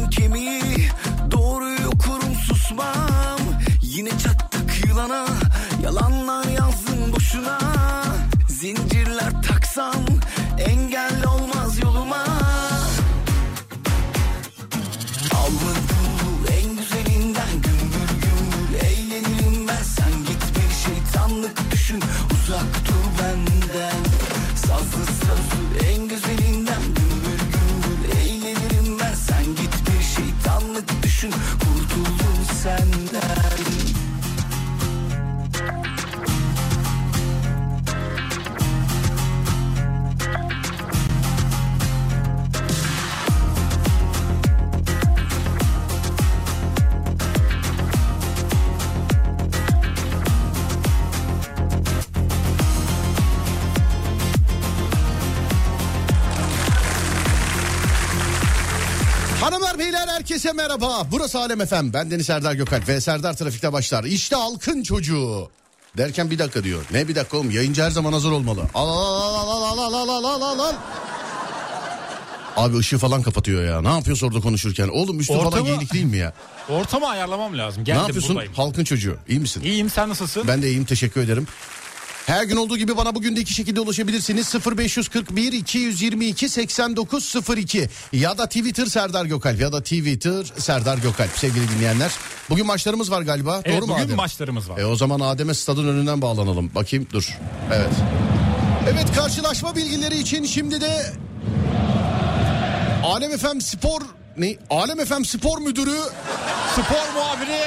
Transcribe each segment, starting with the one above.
Dilimin kemiği doğruyu okurum susmam. Yine çattık yılana yalanlar yazdım boşuna. Zincirler herkese merhaba. Burası Alem Efem. Ben Deniz Serdar Gökalp ve Serdar Trafik'te başlar. İşte halkın çocuğu. Derken bir dakika diyor. Ne bir dakika oğlum yayıncı her zaman hazır olmalı. Al al al al al al al al al al. Abi ışığı falan kapatıyor ya. Ne yapıyorsun orada konuşurken? Oğlum üstü falan Ortamı- giyinik değil mi ya? Ortamı ayarlamam lazım. ne Geldim yapıyorsun? buradayım. Halkın çocuğu. İyi misin? İyiyim sen nasılsın? Ben de iyiyim teşekkür ederim. Her gün olduğu gibi bana bugün de iki şekilde ulaşabilirsiniz. 0541 222 8902 ya da Twitter Serdar Gökalp ya da Twitter Serdar Gökalp sevgili dinleyenler. Bugün maçlarımız var galiba. Evet Doğru mu bugün Adem? maçlarımız var. E o zaman Adem'e stadın önünden bağlanalım. Bakayım dur. Evet. Evet karşılaşma bilgileri için şimdi de Alem FM Spor ne? Alem FM Spor Müdürü Spor muhabiri.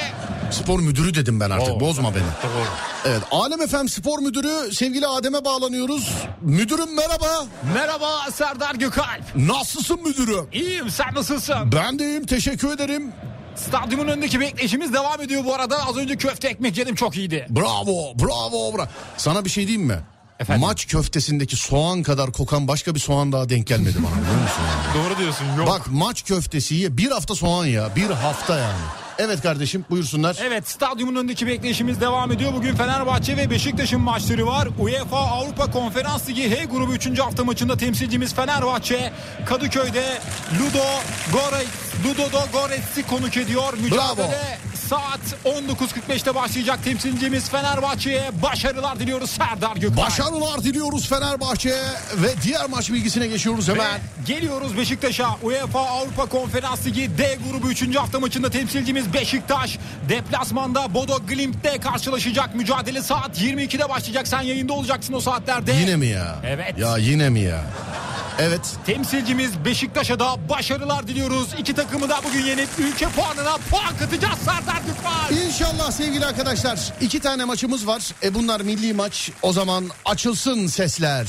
Spor müdürü dedim ben artık Oo, bozma beni. Doğru. Evet Alem FM Spor Müdürü sevgili Adem'e bağlanıyoruz. Müdürüm merhaba. Merhaba Serdar Gökalp. Nasılsın müdürüm? İyiyim sen nasılsın? Ben de iyiyim teşekkür ederim. Stadyumun önündeki bekleyişimiz devam ediyor bu arada. Az önce köfte ekmek yedim çok iyiydi. Bravo bravo bravo. Sana bir şey diyeyim mi? Efendim? Maç köftesindeki soğan kadar kokan başka bir soğan daha denk gelmedi bana biliyor musun? yani? Doğru diyorsun yok. Bak maç köftesi ye bir hafta soğan ya bir hafta yani. Evet kardeşim buyursunlar. Evet stadyumun önündeki bekleyişimiz devam ediyor. Bugün Fenerbahçe ve Beşiktaş'ın maçları var. UEFA Avrupa Konferans Ligi H grubu 3. hafta maçında temsilcimiz Fenerbahçe Kadıköy'de Ludo Gore Ludo Goretz'i konuk ediyor. Mücadele saat 19.45'te başlayacak temsilcimiz Fenerbahçe'ye başarılar diliyoruz Serdar Gökhan. Başarılar diliyoruz Fenerbahçe ve diğer maç bilgisine geçiyoruz Ve hemen. geliyoruz Beşiktaş'a. UEFA Avrupa Konferans Ligi D grubu 3. hafta maçında temsilcimiz Beşiktaş. Deplasmanda Bodo Glimt'te karşılaşacak. Mücadele saat 22'de başlayacak. Sen yayında olacaksın o saatlerde. Yine mi ya? Evet. Ya yine mi ya? Evet. Temsilcimiz Beşiktaş'a da başarılar diliyoruz. İki takımı da bugün yenip ülke puanına puan katacağız Serdar Gökmen. İnşallah sevgili arkadaşlar. iki tane maçımız var. E bunlar milli maç. O zaman açılsın sesler.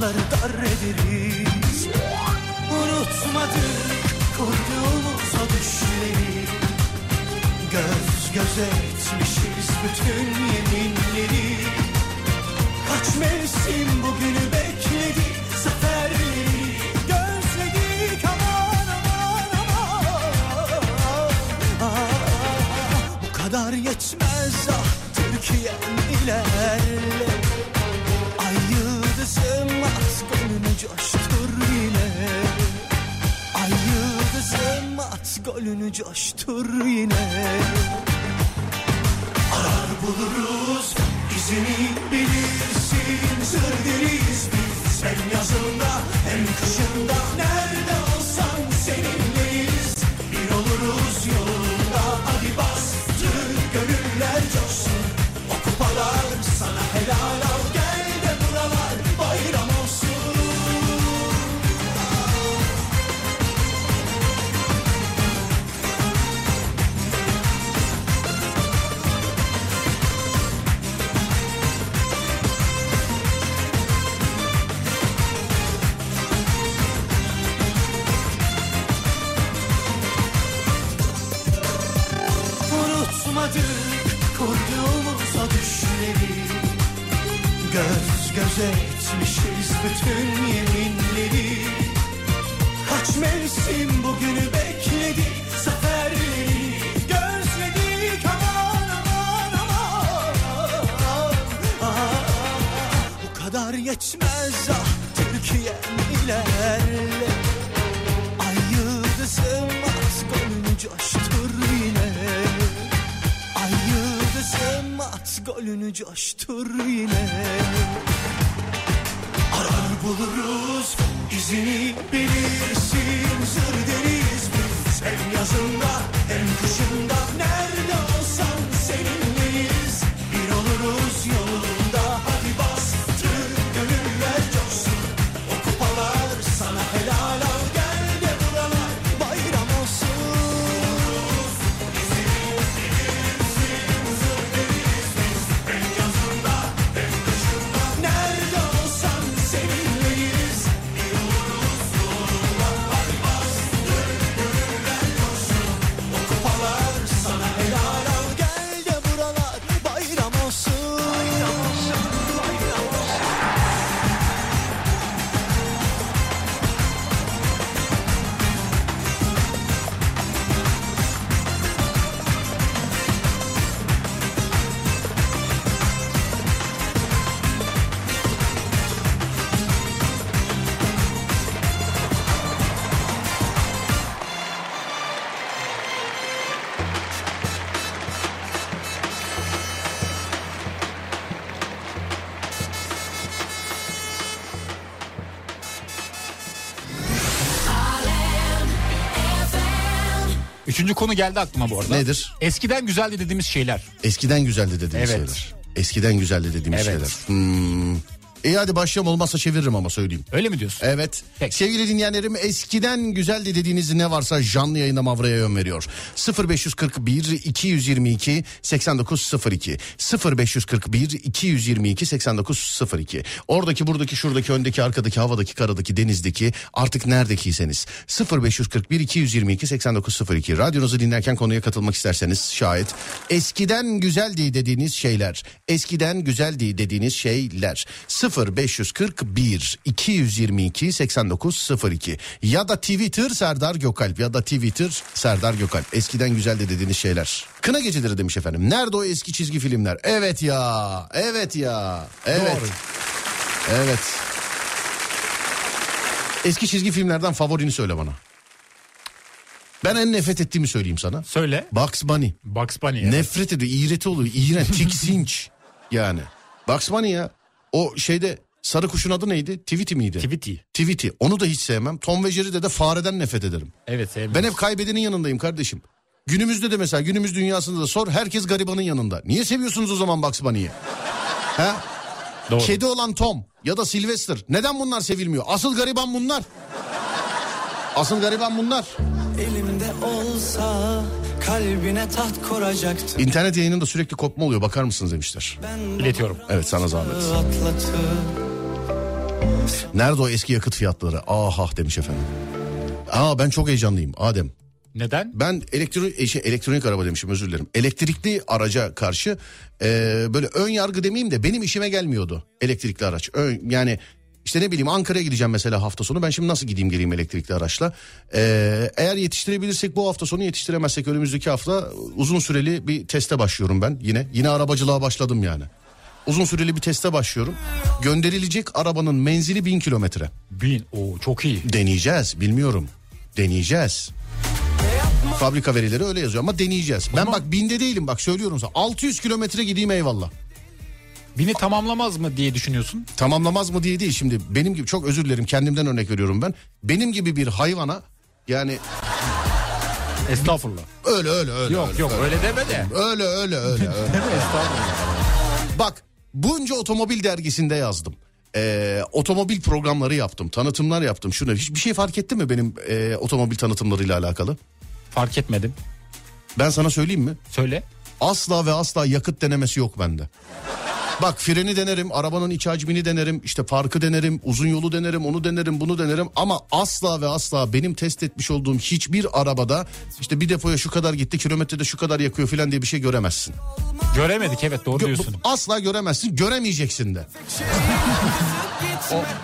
Sahaları dar ederiz. Unutmadık kurduğumuz o düşleri. Göz göze etmişiz bütün yeminleri. Kaç mevsim bugünü bekledi Zaferleri. Gözledik aman aman aman. Ah, Bu kadar yetmez ah Türkiye'm ilerle at golünü coştur yine. Arar buluruz izini bilirsin. Sır deriz biz. Hem yazında hem kışında. Nerede olsan seninleyiz yetmez ah Türkiye'm ilerle Ay yıldızım at golünü coştur yine. Ay yıldızım at golünü coştur yine. Arar buluruz izini bilirsin. Zır deriz biz. Hem yazında hem kışında. Nerede olsan Üçüncü konu geldi aklıma bu arada. Nedir? Eskiden güzeldi dediğimiz şeyler. Eskiden güzeldi dediğimiz Evet. şeyler. Eskiden güzeldi dediğimiz Evet. şeyler. Hmm. İyi hadi başlayalım olmazsa çeviririm ama söyleyeyim. Öyle mi diyorsun? Evet. Peki. Sevgili dinleyenlerim eskiden güzeldi dediğiniz ne varsa canlı yayında Mavra'ya yön veriyor. 0541 222 8902 0541 222 8902 Oradaki buradaki şuradaki öndeki arkadaki havadaki karadaki denizdeki artık neredekiyseniz 0541 222 8902 radyonuzu dinlerken konuya katılmak isterseniz şayet eskiden güzeldi dediğiniz şeyler eskiden güzeldi dediğiniz şeyler 0541 222 8902 ya da Twitter Serdar Gökalp ya da Twitter Serdar Gökalp. Eskiden güzeldi dediğiniz şeyler. Kına geceleri demiş efendim. Nerede o eski çizgi filmler? Evet ya. Evet ya. Evet. Doğru. Evet. Eski çizgi filmlerden favorini söyle bana. Ben en nefret ettiğimi söyleyeyim sana. Söyle. Bugs Bunny. Bugs Bunny. ya. Nefret ediyor. iğreti oluyor. İğrenç. Tiksinç. yani. Bugs Bunny ya. O şeyde sarı kuşun adı neydi? Tweety miydi? Tweety. Tweety. Onu da hiç sevmem. Tom ve Jerry'de de fareden nefret ederim. Evet sevmiyorum. Ben hep kaybedenin yanındayım kardeşim. Günümüzde de mesela günümüz dünyasında da sor herkes garibanın yanında. Niye seviyorsunuz o zaman Bugs Bunny'yi? ha? Doğru. Kedi olan Tom ya da Sylvester. Neden bunlar sevilmiyor? Asıl gariban bunlar. Asıl gariban bunlar. Elimde olsa kalbine taht kuracaktım. İnternet yayınında sürekli kopma oluyor bakar mısınız demişler. İletiyorum. Evet sana zahmet. Nerede o eski yakıt fiyatları? Ah ah demiş efendim. Aa ben çok heyecanlıyım Adem. Neden? Ben elektronik şey, elektronik araba demişim özür dilerim. Elektrikli araca karşı e, böyle ön yargı demeyeyim de benim işime gelmiyordu elektrikli araç. Ön, yani işte ne bileyim Ankara'ya gideceğim mesela hafta sonu. Ben şimdi nasıl gideyim geleyim elektrikli araçla? E, eğer yetiştirebilirsek bu hafta sonu yetiştiremezsek önümüzdeki hafta uzun süreli bir teste başlıyorum ben yine. Yine arabacılığa başladım yani. Uzun süreli bir teste başlıyorum. Gönderilecek arabanın menzili bin kilometre. Bin. Oo çok iyi. Deneyeceğiz bilmiyorum. Deneyeceğiz. Fabrika verileri öyle yazıyor ama deneyeceğiz. Ben Ama- bak binde değilim bak söylüyorum sana. 600 kilometre gideyim eyvallah. Bini tamamlamaz mı diye düşünüyorsun. Tamamlamaz mı diye değil şimdi benim gibi çok özür dilerim kendimden örnek veriyorum ben. Benim gibi bir hayvana yani Estağfurullah. öyle öyle öyle. Yok öyle, yok öyle deme de. Öyle öyle öyle. öyle. Estağfurullah. Bak bunca otomobil dergisinde yazdım. Ee, otomobil programları yaptım, tanıtımlar yaptım. Şunu hiçbir şey fark etti mi benim e, otomobil tanıtımlarıyla alakalı? Fark etmedim. Ben sana söyleyeyim mi? Söyle. Asla ve asla yakıt denemesi yok bende. Bak freni denerim, arabanın iç hacmini denerim, işte parkı denerim, uzun yolu denerim, onu denerim, bunu denerim. Ama asla ve asla benim test etmiş olduğum hiçbir arabada işte bir depoya şu kadar gitti, kilometrede şu kadar yakıyor falan diye bir şey göremezsin. Göremedik evet doğru Gö- diyorsun. asla göremezsin, göremeyeceksin de. gitme.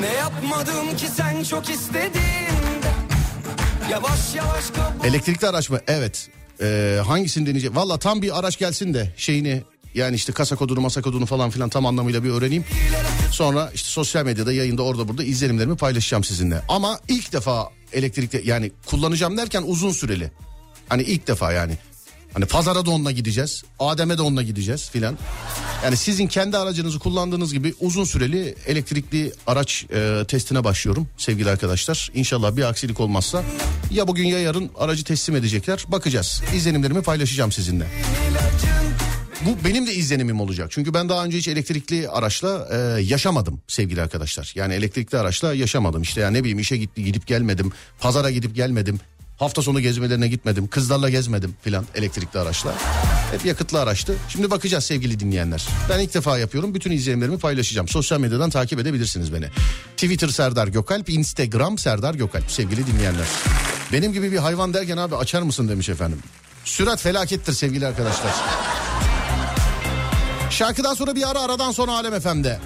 Ne yapmadım ki sen çok istedin. Yavaş yavaş kabul Elektrikli araç mı? Evet. Ee, hangisini deneyecek? Valla tam bir araç gelsin de şeyini yani işte kasa kodunu masa kodunu falan filan tam anlamıyla bir öğreneyim. Sonra işte sosyal medyada yayında orada burada izlenimlerimi paylaşacağım sizinle. Ama ilk defa elektrikli yani kullanacağım derken uzun süreli. Hani ilk defa yani. Hani pazara da onunla gideceğiz. Adem'e de onunla gideceğiz filan. Yani sizin kendi aracınızı kullandığınız gibi uzun süreli elektrikli araç e, testine başlıyorum sevgili arkadaşlar. İnşallah bir aksilik olmazsa ya bugün ya yarın aracı teslim edecekler. Bakacağız. İzlenimlerimi paylaşacağım sizinle. Bu benim de izlenimim olacak. Çünkü ben daha önce hiç elektrikli araçla e, yaşamadım sevgili arkadaşlar. Yani elektrikli araçla yaşamadım. İşte ya ne bileyim işe gitti gidip gelmedim. Pazara gidip gelmedim. Hafta sonu gezmelerine gitmedim. Kızlarla gezmedim filan elektrikli araçla. Hep yakıtlı araçtı. Şimdi bakacağız sevgili dinleyenler. Ben ilk defa yapıyorum. Bütün izlenimlerimi paylaşacağım. Sosyal medyadan takip edebilirsiniz beni. Twitter Serdar Gökalp, Instagram Serdar Gökalp sevgili dinleyenler. Benim gibi bir hayvan derken abi açar mısın demiş efendim. Sürat felakettir sevgili arkadaşlar. Şarkıdan sonra bir ara aradan sonra Alem FM'de.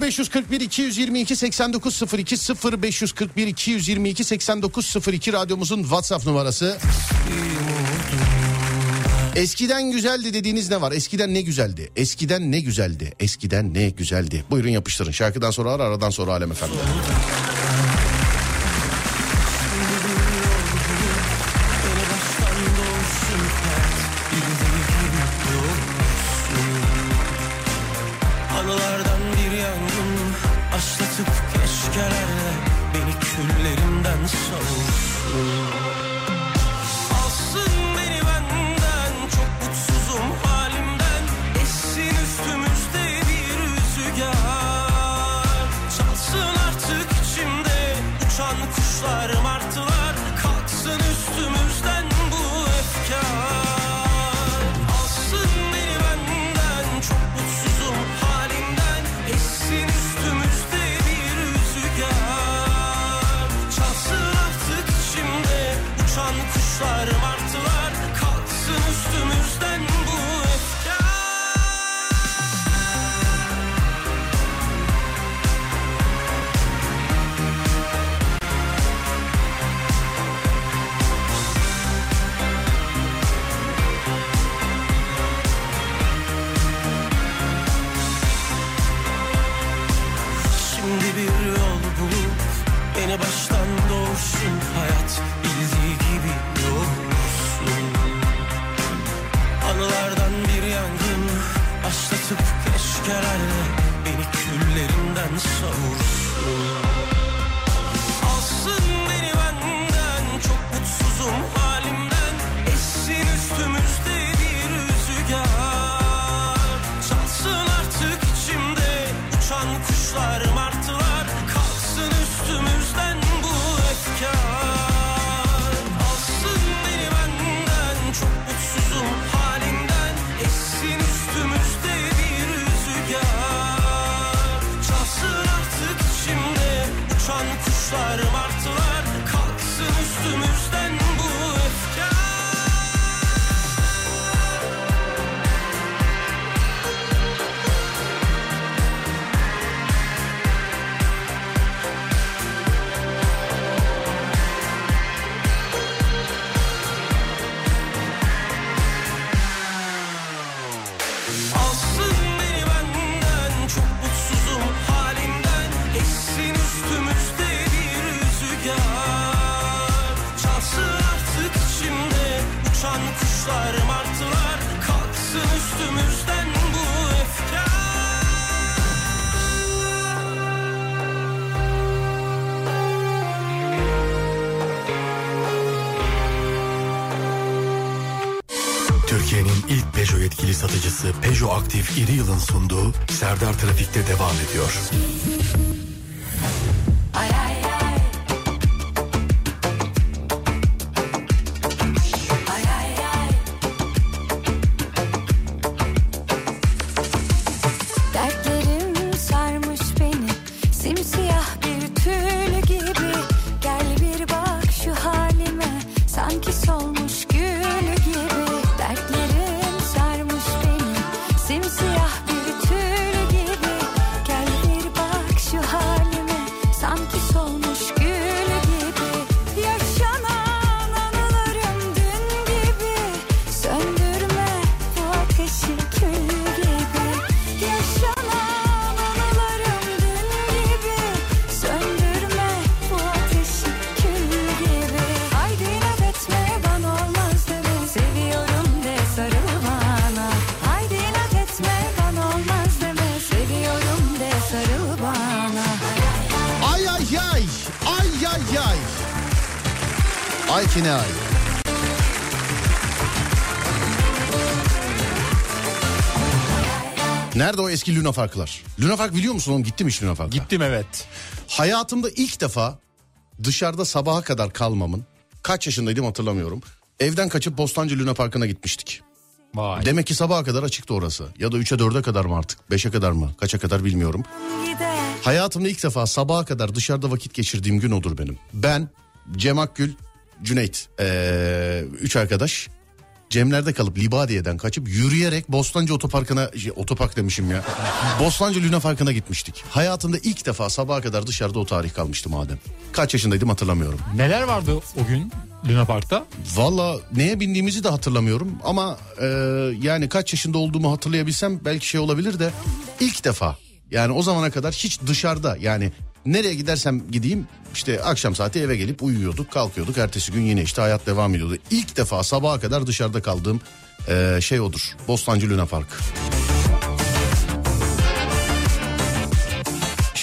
0541 222 8902 0541 222 8902 radyomuzun WhatsApp numarası. Eskiden güzeldi dediğiniz ne var? Eskiden ne güzeldi? Eskiden ne güzeldi? Eskiden ne güzeldi? Buyurun yapıştırın. Şarkıdan sonra ara aradan sonra Alem FM'de. İri Yıl'ın sunduğu Serdar Trafik'te devam ediyor. Nerede o eski Luna Parklar? Luna Park biliyor musun oğlum? Gittim hiç Luna Park'a. Gittim evet. Hayatımda ilk defa dışarıda sabaha kadar kalmamın kaç yaşındaydım hatırlamıyorum. Evden kaçıp Bostancı Luna Parkı'na gitmiştik. Vay. Demek ki sabaha kadar açıktı orası. Ya da 3'e 4'e kadar mı artık? 5'e kadar mı? Kaça kadar bilmiyorum. gider Hayatımda ilk defa sabaha kadar dışarıda vakit geçirdiğim gün odur benim. Ben, Cem Akgül, Cüneyt, ee, üç arkadaş. Cemler'de kalıp Libadiye'den kaçıp yürüyerek Bostancı Otoparkı'na, şey, otopark demişim ya. Bostancı Luna Parkı'na gitmiştik. Hayatımda ilk defa sabaha kadar dışarıda o tarih kalmıştı madem. Kaç yaşındaydım hatırlamıyorum. Neler vardı o gün Luna Park'ta? Valla neye bindiğimizi de hatırlamıyorum ama e, yani kaç yaşında olduğumu hatırlayabilsem belki şey olabilir de ilk defa yani o zamana kadar hiç dışarıda yani nereye gidersem gideyim işte akşam saati eve gelip uyuyorduk kalkıyorduk ertesi gün yine işte hayat devam ediyordu. İlk defa sabaha kadar dışarıda kaldığım e, şey odur Bostancı Luna Park.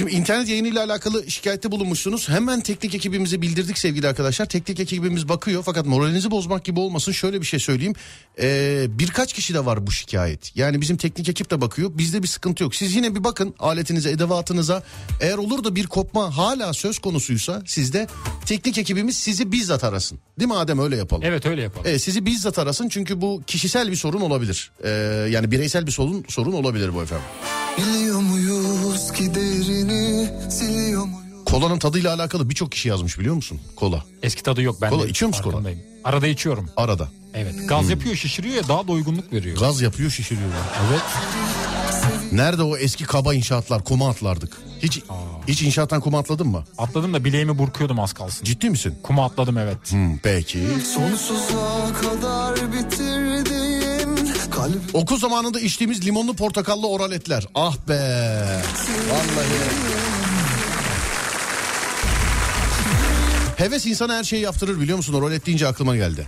Şimdi internet yayınıyla alakalı şikayette bulunmuşsunuz. Hemen teknik ekibimize bildirdik sevgili arkadaşlar. Teknik ekibimiz bakıyor fakat moralinizi bozmak gibi olmasın. Şöyle bir şey söyleyeyim. Ee, birkaç kişi de var bu şikayet. Yani bizim teknik ekip de bakıyor. Bizde bir sıkıntı yok. Siz yine bir bakın aletinize, edevatınıza. Eğer olur da bir kopma hala söz konusuysa sizde teknik ekibimiz sizi bizzat arasın. Değil mi Adem öyle yapalım. Evet öyle yapalım. Evet, sizi bizzat arasın çünkü bu kişisel bir sorun olabilir. Ee, yani bireysel bir sorun sorun olabilir bu efendim. Biliyor muyuz ki derini siliyor muyuz? Kolanın tadıyla alakalı birçok kişi yazmış biliyor musun? Kola. Eski tadı yok ben Kola, de içiyor musun kola? Arada içiyorum. Arada. Evet. Gaz yapıyor şişiriyor ya daha doygunluk veriyor. Gaz yapıyor şişiriyor. Evet. Nerede o eski kaba inşaatlar kuma atlardık. Hiç hiç inşaattan kuma atladın mı? Atladım da bileğimi burkuyordum az kalsın. Ciddi misin? Kuma atladım evet. Hmm, peki. Sonsuza kadar kalbim Okul zamanında içtiğimiz limonlu portakallı oraletler. Ah be. Vallahi. Heves insana her şeyi yaptırır biliyor musun? Oralet deyince aklıma geldi.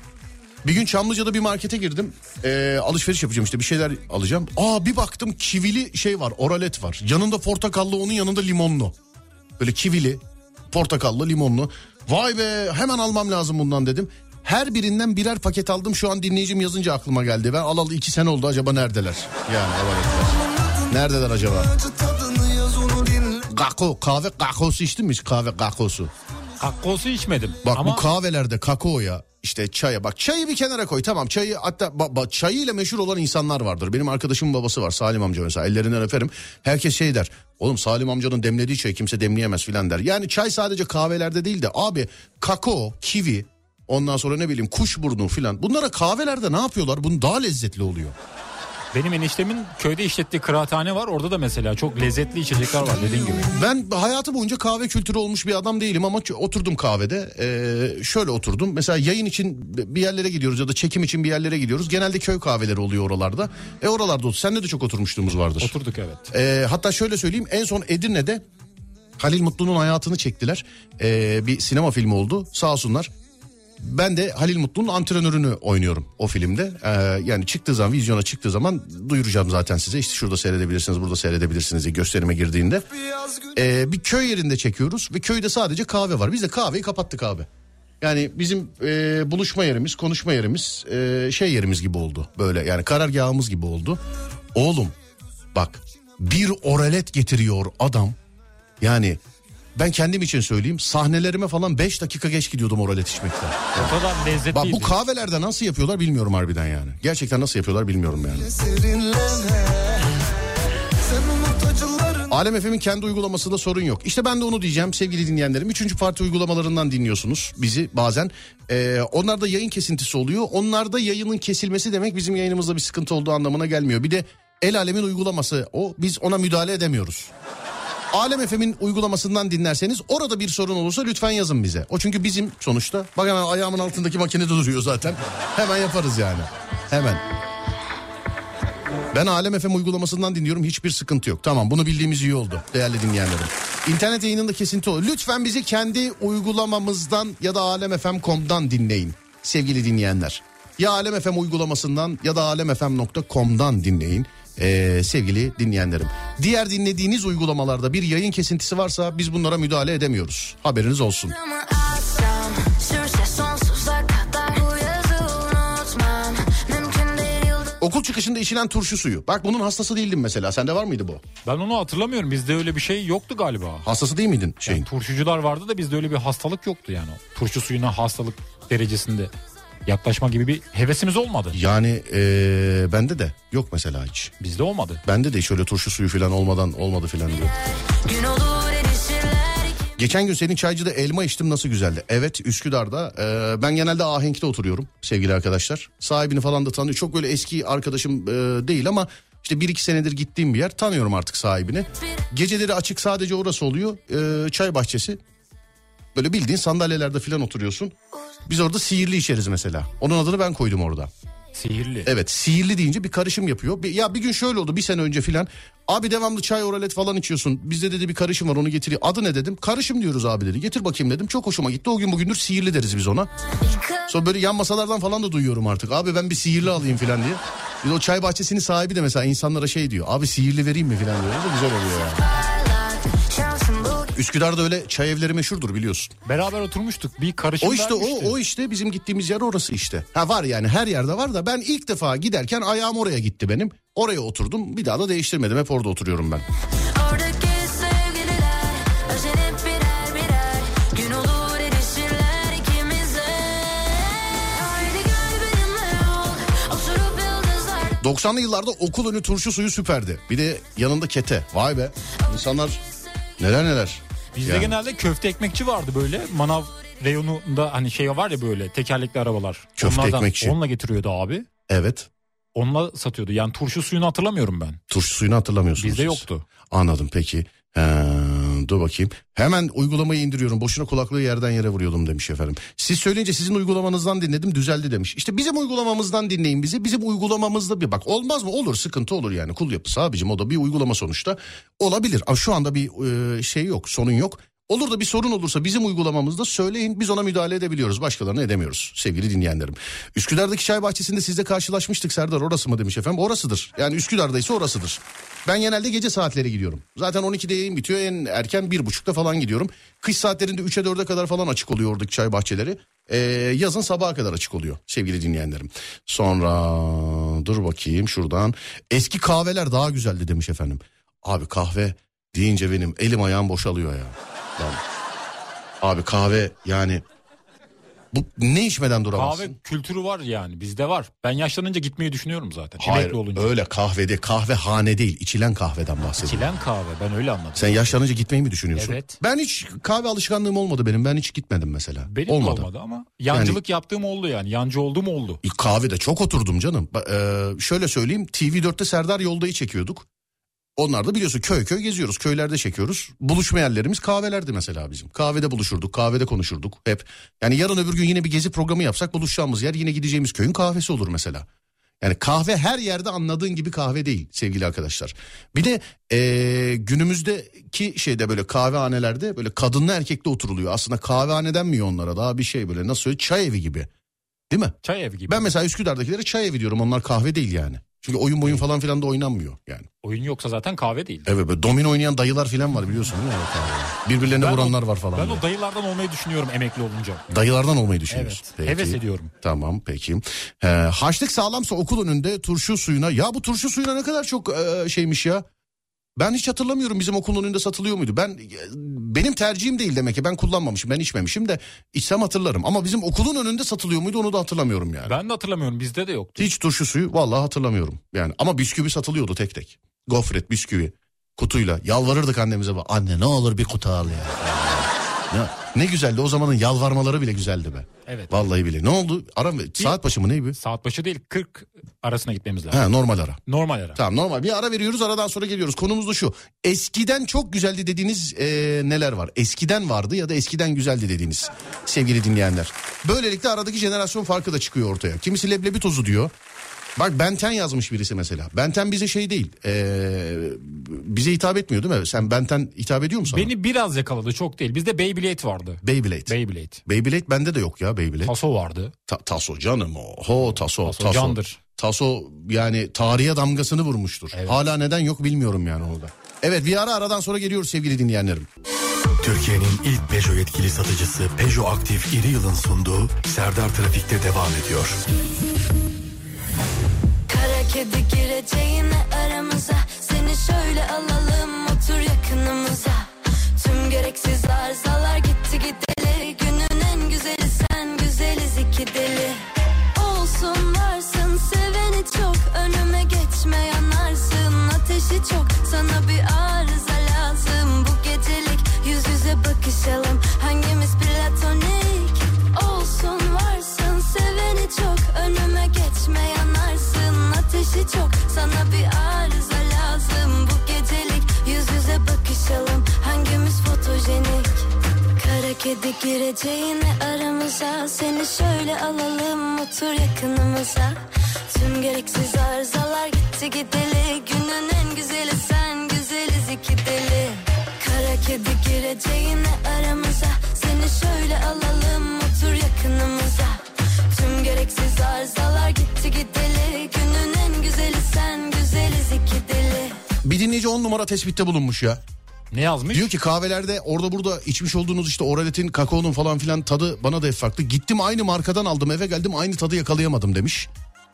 Bir gün Çamlıca'da bir markete girdim. Ee, alışveriş yapacağım işte bir şeyler alacağım. Aa bir baktım kivili şey var oralet var. Yanında portakallı onun yanında limonlu. Böyle kivili, portakallı, limonlu. Vay be hemen almam lazım bundan dedim. Her birinden birer paket aldım. Şu an dinleyicim yazınca aklıma geldi. Ben alalı iki sene oldu acaba neredeler? Yani oraletler. Neredeler acaba? Kako, kahve kakosu içtin mi hiç kahve kakosu? Kakkosu içmedim. Bak Ama bu kahvelerde kakao ya işte çaya bak çayı bir kenara koy tamam çayı hatta ba, ba, çayıyla meşhur olan insanlar vardır. Benim arkadaşımın babası var Salim amca mesela ellerinden öperim. Herkes şey der oğlum Salim amcanın demlediği çayı kimse demleyemez filan der. Yani çay sadece kahvelerde değil de abi kakao, kivi ondan sonra ne bileyim kuşburnu filan bunlara kahvelerde ne yapıyorlar? Bunun daha lezzetli oluyor. benim eniştemin köyde işlettiği kıraathane var. Orada da mesela çok lezzetli içecekler var dediğin gibi. Ben hayatı boyunca kahve kültürü olmuş bir adam değilim ama oturdum kahvede. Ee, şöyle oturdum. Mesela yayın için bir yerlere gidiyoruz ya da çekim için bir yerlere gidiyoruz. Genelde köy kahveleri oluyor oralarda. E oralarda otur. Seninle de çok oturmuşluğumuz vardır. Oturduk evet. Ee, hatta şöyle söyleyeyim en son Edirne'de Halil Mutlu'nun hayatını çektiler. Ee, bir sinema filmi oldu sağ olsunlar. Ben de Halil Mutlu'nun antrenörünü oynuyorum o filmde. Ee, yani çıktığı zaman vizyona çıktığı zaman duyuracağım zaten size. İşte şurada seyredebilirsiniz burada seyredebilirsiniz diye gösterime girdiğinde. Ee, bir köy yerinde çekiyoruz ve köyde sadece kahve var. Biz de kahveyi kapattık abi. Yani bizim e, buluşma yerimiz, konuşma yerimiz, e, şey yerimiz gibi oldu. Böyle yani karargahımız gibi oldu. Oğlum bak bir oralet getiriyor adam. Yani ben kendim için söyleyeyim sahnelerime falan 5 dakika geç gidiyordum oralet içmekten. O kadar lezzetliydi. Bak bu kahvelerde nasıl yapıyorlar bilmiyorum harbiden yani. Gerçekten nasıl yapıyorlar bilmiyorum yani. Alem FM'in kendi uygulamasında sorun yok. İşte ben de onu diyeceğim sevgili dinleyenlerim. Üçüncü parti uygulamalarından dinliyorsunuz bizi bazen. Ee, onlarda yayın kesintisi oluyor. Onlarda yayının kesilmesi demek bizim yayınımızda bir sıkıntı olduğu anlamına gelmiyor. Bir de El Alem'in uygulaması o biz ona müdahale edemiyoruz. Alem FM'in uygulamasından dinlerseniz orada bir sorun olursa lütfen yazın bize. O çünkü bizim sonuçta. Bak hemen ayağımın altındaki makinede duruyor zaten. Hemen yaparız yani. Hemen. Ben Alem FM uygulamasından dinliyorum hiçbir sıkıntı yok. Tamam bunu bildiğimiz iyi oldu değerli dinleyenlerim. İnternet yayınında kesinti olur. Lütfen bizi kendi uygulamamızdan ya da alemfm.com'dan dinleyin sevgili dinleyenler. Ya Alem FM uygulamasından ya da alemfm.com'dan dinleyin ee, sevgili dinleyenlerim. Diğer dinlediğiniz uygulamalarda bir yayın kesintisi varsa biz bunlara müdahale edemiyoruz. Haberiniz olsun. Okul çıkışında içilen turşu suyu. Bak bunun hastası değildim mesela. Sende var mıydı bu? Ben onu hatırlamıyorum. Bizde öyle bir şey yoktu galiba. Hastası değil miydin şeyin? Yani turşucular vardı da bizde öyle bir hastalık yoktu yani. Turşu suyuna hastalık derecesinde yaklaşma gibi bir hevesimiz olmadı. Yani ee, bende de yok mesela hiç. Bizde olmadı. Bende de hiç öyle turşu suyu falan olmadan olmadı falan diyor. Gün olur Geçen gün senin çaycıda elma içtim nasıl güzeldi. Evet Üsküdar'da e, ben genelde Ahenk'te oturuyorum sevgili arkadaşlar. Sahibini falan da tanıyor. Çok böyle eski arkadaşım e, değil ama işte bir iki senedir gittiğim bir yer. Tanıyorum artık sahibini. Geceleri açık sadece orası oluyor. E, çay bahçesi. Böyle bildiğin sandalyelerde falan oturuyorsun. Biz orada sihirli içeriz mesela. Onun adını ben koydum orada. Sihirli. Evet sihirli deyince bir karışım yapıyor. Bir- ya bir gün şöyle oldu bir sene önce filan. Abi devamlı çay oralet falan içiyorsun. Bizde dedi bir karışım var onu getiriyor. Adı ne dedim. Karışım diyoruz abi dedi. Getir bakayım dedim. Çok hoşuma gitti. O gün bugündür sihirli deriz biz ona. Sonra böyle yan masalardan falan da duyuyorum artık. Abi ben bir sihirli alayım filan diye. De o çay bahçesinin sahibi de mesela insanlara şey diyor. Abi sihirli vereyim mi filan diyor. O da güzel oluyor yani. Üsküdar'da öyle çay evleri meşhurdur biliyorsun. Beraber oturmuştuk. Bir karışım O işte vermişti. o o işte bizim gittiğimiz yer orası işte. Ha var yani her yerde var da ben ilk defa giderken ayağım oraya gitti benim. Oraya oturdum. Bir daha da değiştirmedim. Hep orada oturuyorum ben. Oradaki sevgililer Özenip birer birer Gün olur erişirler ikimize Haydi gel benimle ol Oturup yıldızlar 90'lı yıllarda okul önü turşu suyu süperdi. Bir de yanında kete. Vay be. İnsanlar neler neler. Bizde Yani. genelde köfte ekmekçi vardı böyle. Manav reyonunda hani şey var ya böyle tekerlekli arabalar. Köfte Onlardan- ekmekçi. Onunla getiriyordu abi. Evet. Onunla satıyordu. Yani turşu suyunu hatırlamıyorum ben. Turşu suyunu hatırlamıyorsunuz. Bizde siz. yoktu. Anladım peki. Ee, dur bakayım. Hemen uygulamayı indiriyorum. Boşuna kulaklığı yerden yere vuruyordum demiş efendim. Siz söyleyince sizin uygulamanızdan dinledim düzeldi demiş. İşte bizim uygulamamızdan dinleyin bizi. Bizim uygulamamızda bir bak olmaz mı? Olur sıkıntı olur yani. Kul yapısı abicim o da bir uygulama sonuçta. Olabilir ama şu anda bir e, şey yok sorun yok. Olur da bir sorun olursa bizim uygulamamızda söyleyin biz ona müdahale edebiliyoruz. Başkalarına edemiyoruz sevgili dinleyenlerim. Üsküdar'daki çay bahçesinde sizle karşılaşmıştık Serdar orası mı demiş efendim. Orasıdır yani Üsküdar'daysa orasıdır. Ben genelde gece saatleri gidiyorum. Zaten 12'de yayın bitiyor en erken 1.30'da falan gidiyorum. Kış saatlerinde 3'e 4'e kadar falan açık oluyor oradaki çay bahçeleri. Ee, yazın sabaha kadar açık oluyor sevgili dinleyenlerim. Sonra dur bakayım şuradan. Eski kahveler daha güzeldi demiş efendim. Abi kahve deyince benim elim ayağım boşalıyor ya. Yani, abi kahve yani bu ne içmeden duramazsın? Kahve kültürü var yani bizde var. Ben yaşlanınca gitmeyi düşünüyorum zaten. Hayır olunca. öyle kahvede kahvehane değil içilen kahveden bahsediyorum. İçilen kahve ben öyle anladım. Sen yaşlanınca gitmeyi mi düşünüyorsun? Evet. Ben hiç kahve alışkanlığım olmadı benim. Ben hiç gitmedim mesela. Benim de olmadı ama yancılık yaptığım oldu yani. Yancı olduğum oldu. Kahvede çok oturdum canım. Ee, şöyle söyleyeyim TV4'te Serdar Yolda'yı çekiyorduk. Onlar da biliyorsun köy köy geziyoruz. Köylerde çekiyoruz. Buluşma yerlerimiz kahvelerdi mesela bizim. Kahvede buluşurduk, kahvede konuşurduk hep. Yani yarın öbür gün yine bir gezi programı yapsak buluşacağımız yer yine gideceğimiz köyün kahvesi olur mesela. Yani kahve her yerde anladığın gibi kahve değil sevgili arkadaşlar. Bir de ee, günümüzdeki şeyde böyle kahvehanelerde böyle kadınlı erkekli oturuluyor. Aslında kahvehane denmiyor onlara daha bir şey böyle nasıl söyleyeyim çay evi gibi. Değil mi? Çay evi gibi. Ben mesela Üsküdar'dakilere çay evi diyorum onlar kahve değil yani. Çünkü oyun boyun falan filan da oynanmıyor yani. Oyun yoksa zaten kahve değil. Evet böyle domino oynayan dayılar filan var biliyorsun değil mi? Birbirlerine Ben o- vuranlar var falan. Ben böyle. o dayılardan olmayı düşünüyorum emekli olunca. Dayılardan olmayı düşünüyorsun. Evet, heves ediyorum. Tamam peki. Ee, haçlık sağlamsa okul önünde turşu suyuna. Ya bu turşu suyuna ne kadar çok e, şeymiş ya. Ben hiç hatırlamıyorum bizim okulun önünde satılıyor muydu? Ben benim tercihim değil demek ki ben kullanmamışım ben içmemişim de içsem hatırlarım. Ama bizim okulun önünde satılıyor muydu onu da hatırlamıyorum yani. Ben de hatırlamıyorum bizde de yoktu. Hiç turşu suyu vallahi hatırlamıyorum. Yani ama bisküvi satılıyordu tek tek. Gofret bisküvi kutuyla yalvarırdık annemize. bak, Anne ne olur bir kutu al ya. Ya ne güzeldi o zamanın yalvarmaları bile güzeldi be. Evet. Vallahi bile. Ne oldu? Ara saat başı mı ne bu? Saat başı değil 40 arasına gitmemiz lazım. Ha normal ara. Normal ara. Tamam normal bir ara veriyoruz aradan sonra geliyoruz. Konumuz da şu. Eskiden çok güzeldi dediğiniz e, neler var? Eskiden vardı ya da eskiden güzeldi dediğiniz sevgili dinleyenler. Böylelikle aradaki jenerasyon farkı da çıkıyor ortaya. Kimisi leblebi tozu diyor. Bak Benten yazmış birisi mesela. Benten bize şey değil. e, bize hitap etmiyor değil mi? Sen Benten hitap ediyor musun? Beni biraz yakaladı çok değil. Bizde Beyblade vardı. Beyblade. Beyblade. Beyblade bende de yok ya Beyblade. Taso vardı. Ta- taso canım o. Ho taso. Taso Taso, candır. Taso yani tarihe damgasını vurmuştur. Evet. Hala neden yok bilmiyorum yani orada. Evet bir ara aradan sonra geliyoruz sevgili dinleyenlerim. Türkiye'nin ilk Peugeot yetkili satıcısı Peugeot Aktif İri Yıl'ın sunduğu Serdar Trafik'te devam ediyor. Kedi gireceğine aramıza. Seni şöyle alalım otur yakınımıza. Tüm gereksiz arızalar gitti gideli kedi gireceğine aramıza Seni şöyle alalım otur yakınımıza. Tüm gereksiz arızalar gitti gideli Günün en güzeli sen güzeliz iki deli. Kara kedi gireceğine aramıza Seni şöyle alalım otur yakınımıza. Tüm gereksiz arızalar gitti gideli Günün en güzeli sen güzeliz iki deli. Bir dinleyici on numara tespitte bulunmuş ya. Ne yazmış? Diyor ki kahvelerde orada burada içmiş olduğunuz işte oraletin kakaonun falan filan tadı bana da hep farklı. Gittim aynı markadan aldım eve geldim aynı tadı yakalayamadım demiş.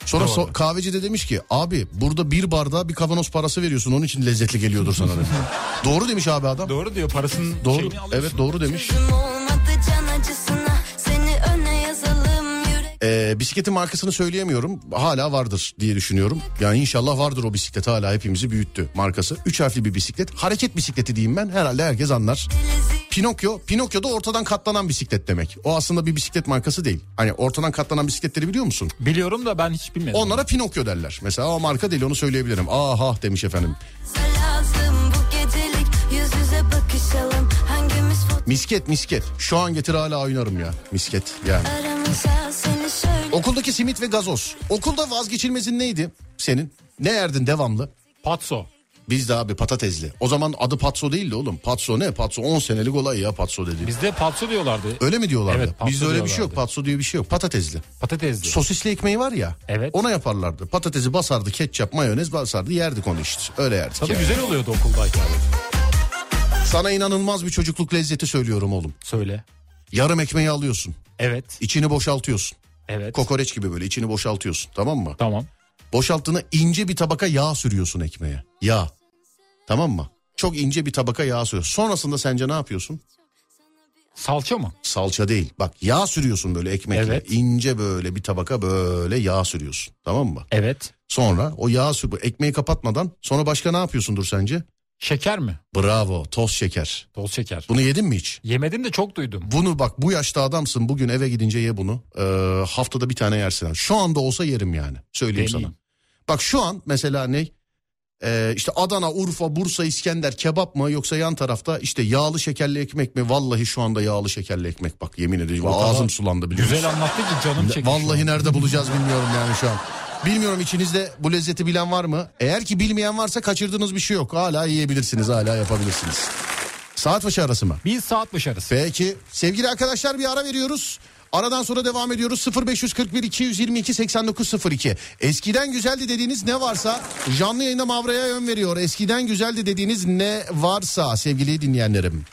Sonra Doğru. so- kahveci de demiş ki abi burada bir bardağa bir kavanoz parası veriyorsun onun için lezzetli geliyordur sana. doğru demiş abi adam. Doğru diyor parasının Doğru. şeyini alıyorsun. Evet doğru demiş. Ee, bisikletin markasını söyleyemiyorum. Hala vardır diye düşünüyorum. Yani inşallah vardır o bisiklet hala hepimizi büyüttü markası. Üç harfli bir bisiklet. Hareket bisikleti diyeyim ben. Herhalde herkes anlar. Pinokyo. Pinokyo da ortadan katlanan bisiklet demek. O aslında bir bisiklet markası değil. Hani ortadan katlanan bisikletleri biliyor musun? Biliyorum da ben hiç bilmedim. Onlara Pinokyo derler. Mesela o marka değil onu söyleyebilirim. Aha demiş efendim. lazım bu gecelik Yüz yüze bakışalım hangimiz foto Misket misket. Şu an getir hala oynarım ya. Misket yani. Okuldaki simit ve gazoz. Okulda vazgeçilmezin neydi senin? Ne yerdin devamlı? Patso. Bizde abi patatesli. O zaman adı patso değildi oğlum. Patso ne? Patso 10 senelik olay ya patso dedi. Bizde patso diyorlardı. Öyle mi diyorlardı? Evet, patso Bizde öyle bir şey yok. Patso diye bir şey yok. Patatesli. Patatesli. Sosisli ekmeği var ya. Evet. Ona yaparlardı. Patatesi basardı, ketçap, mayonez basardı. Yerdik onu işte. Öyle yerdik. Tabii yani. güzel oluyordu okuldayken. Sana inanılmaz bir çocukluk lezzeti söylüyorum oğlum. Söyle. Yarım ekmeği alıyorsun. Evet. içini boşaltıyorsun. Evet. Kokoreç gibi böyle içini boşaltıyorsun. Tamam mı? Tamam. Boşalttığına ince bir tabaka yağ sürüyorsun ekmeğe. Yağ. Tamam mı? Çok ince bir tabaka yağ sürüyorsun. Sonrasında sence ne yapıyorsun? Salça mı? Salça değil. Bak yağ sürüyorsun böyle ekmekle. Evet. İnce böyle bir tabaka böyle yağ sürüyorsun. Tamam mı? Evet. Sonra o yağ sür ekmeği kapatmadan sonra başka ne yapıyorsundur sence? Şeker mi? Bravo toz şeker. Toz şeker. Bunu yedin mi hiç? Yemedim de çok duydum. Bunu bak bu yaşta adamsın bugün eve gidince ye bunu. Ee, haftada bir tane yersin. Şu anda olsa yerim yani. Söyleyeyim Deneyeyim. sana. Bak şu an mesela ne? Ee, işte Adana, Urfa, Bursa, İskender kebap mı yoksa yan tarafta işte yağlı şekerli ekmek mi? Vallahi şu anda yağlı şekerli ekmek bak yemin ediyorum ağzım sulandı biliyor Güzel anlattı ki canım çekti. Vallahi nerede bulacağız bilmiyorum yani şu an. Bilmiyorum içinizde bu lezzeti bilen var mı? Eğer ki bilmeyen varsa kaçırdığınız bir şey yok. Hala yiyebilirsiniz hala yapabilirsiniz. Saat başı arası mı? Bir saat başarısı. Peki sevgili arkadaşlar bir ara veriyoruz. Aradan sonra devam ediyoruz 0541 222 8902. Eskiden güzeldi dediğiniz ne varsa canlı yayında Mavra'ya yön veriyor. Eskiden güzeldi dediğiniz ne varsa sevgili dinleyenlerim.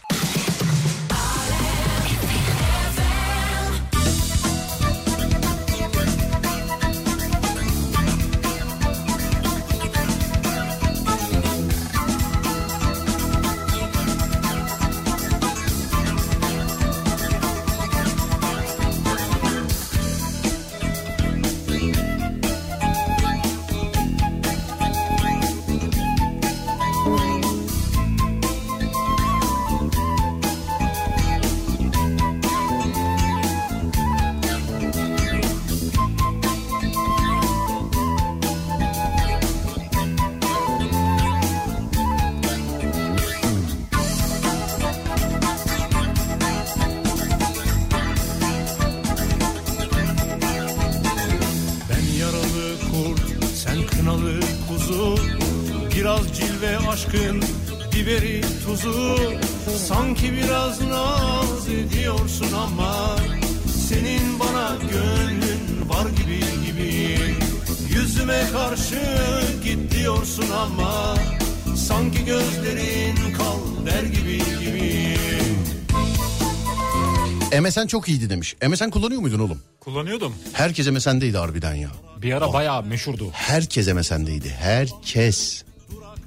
MSN çok iyiydi demiş. MSN kullanıyor muydun oğlum? Kullanıyordum. Herkes MSN'deydi harbiden ya. Bir ara bayağı meşhurdu. Herkes MSN'deydi. Herkes.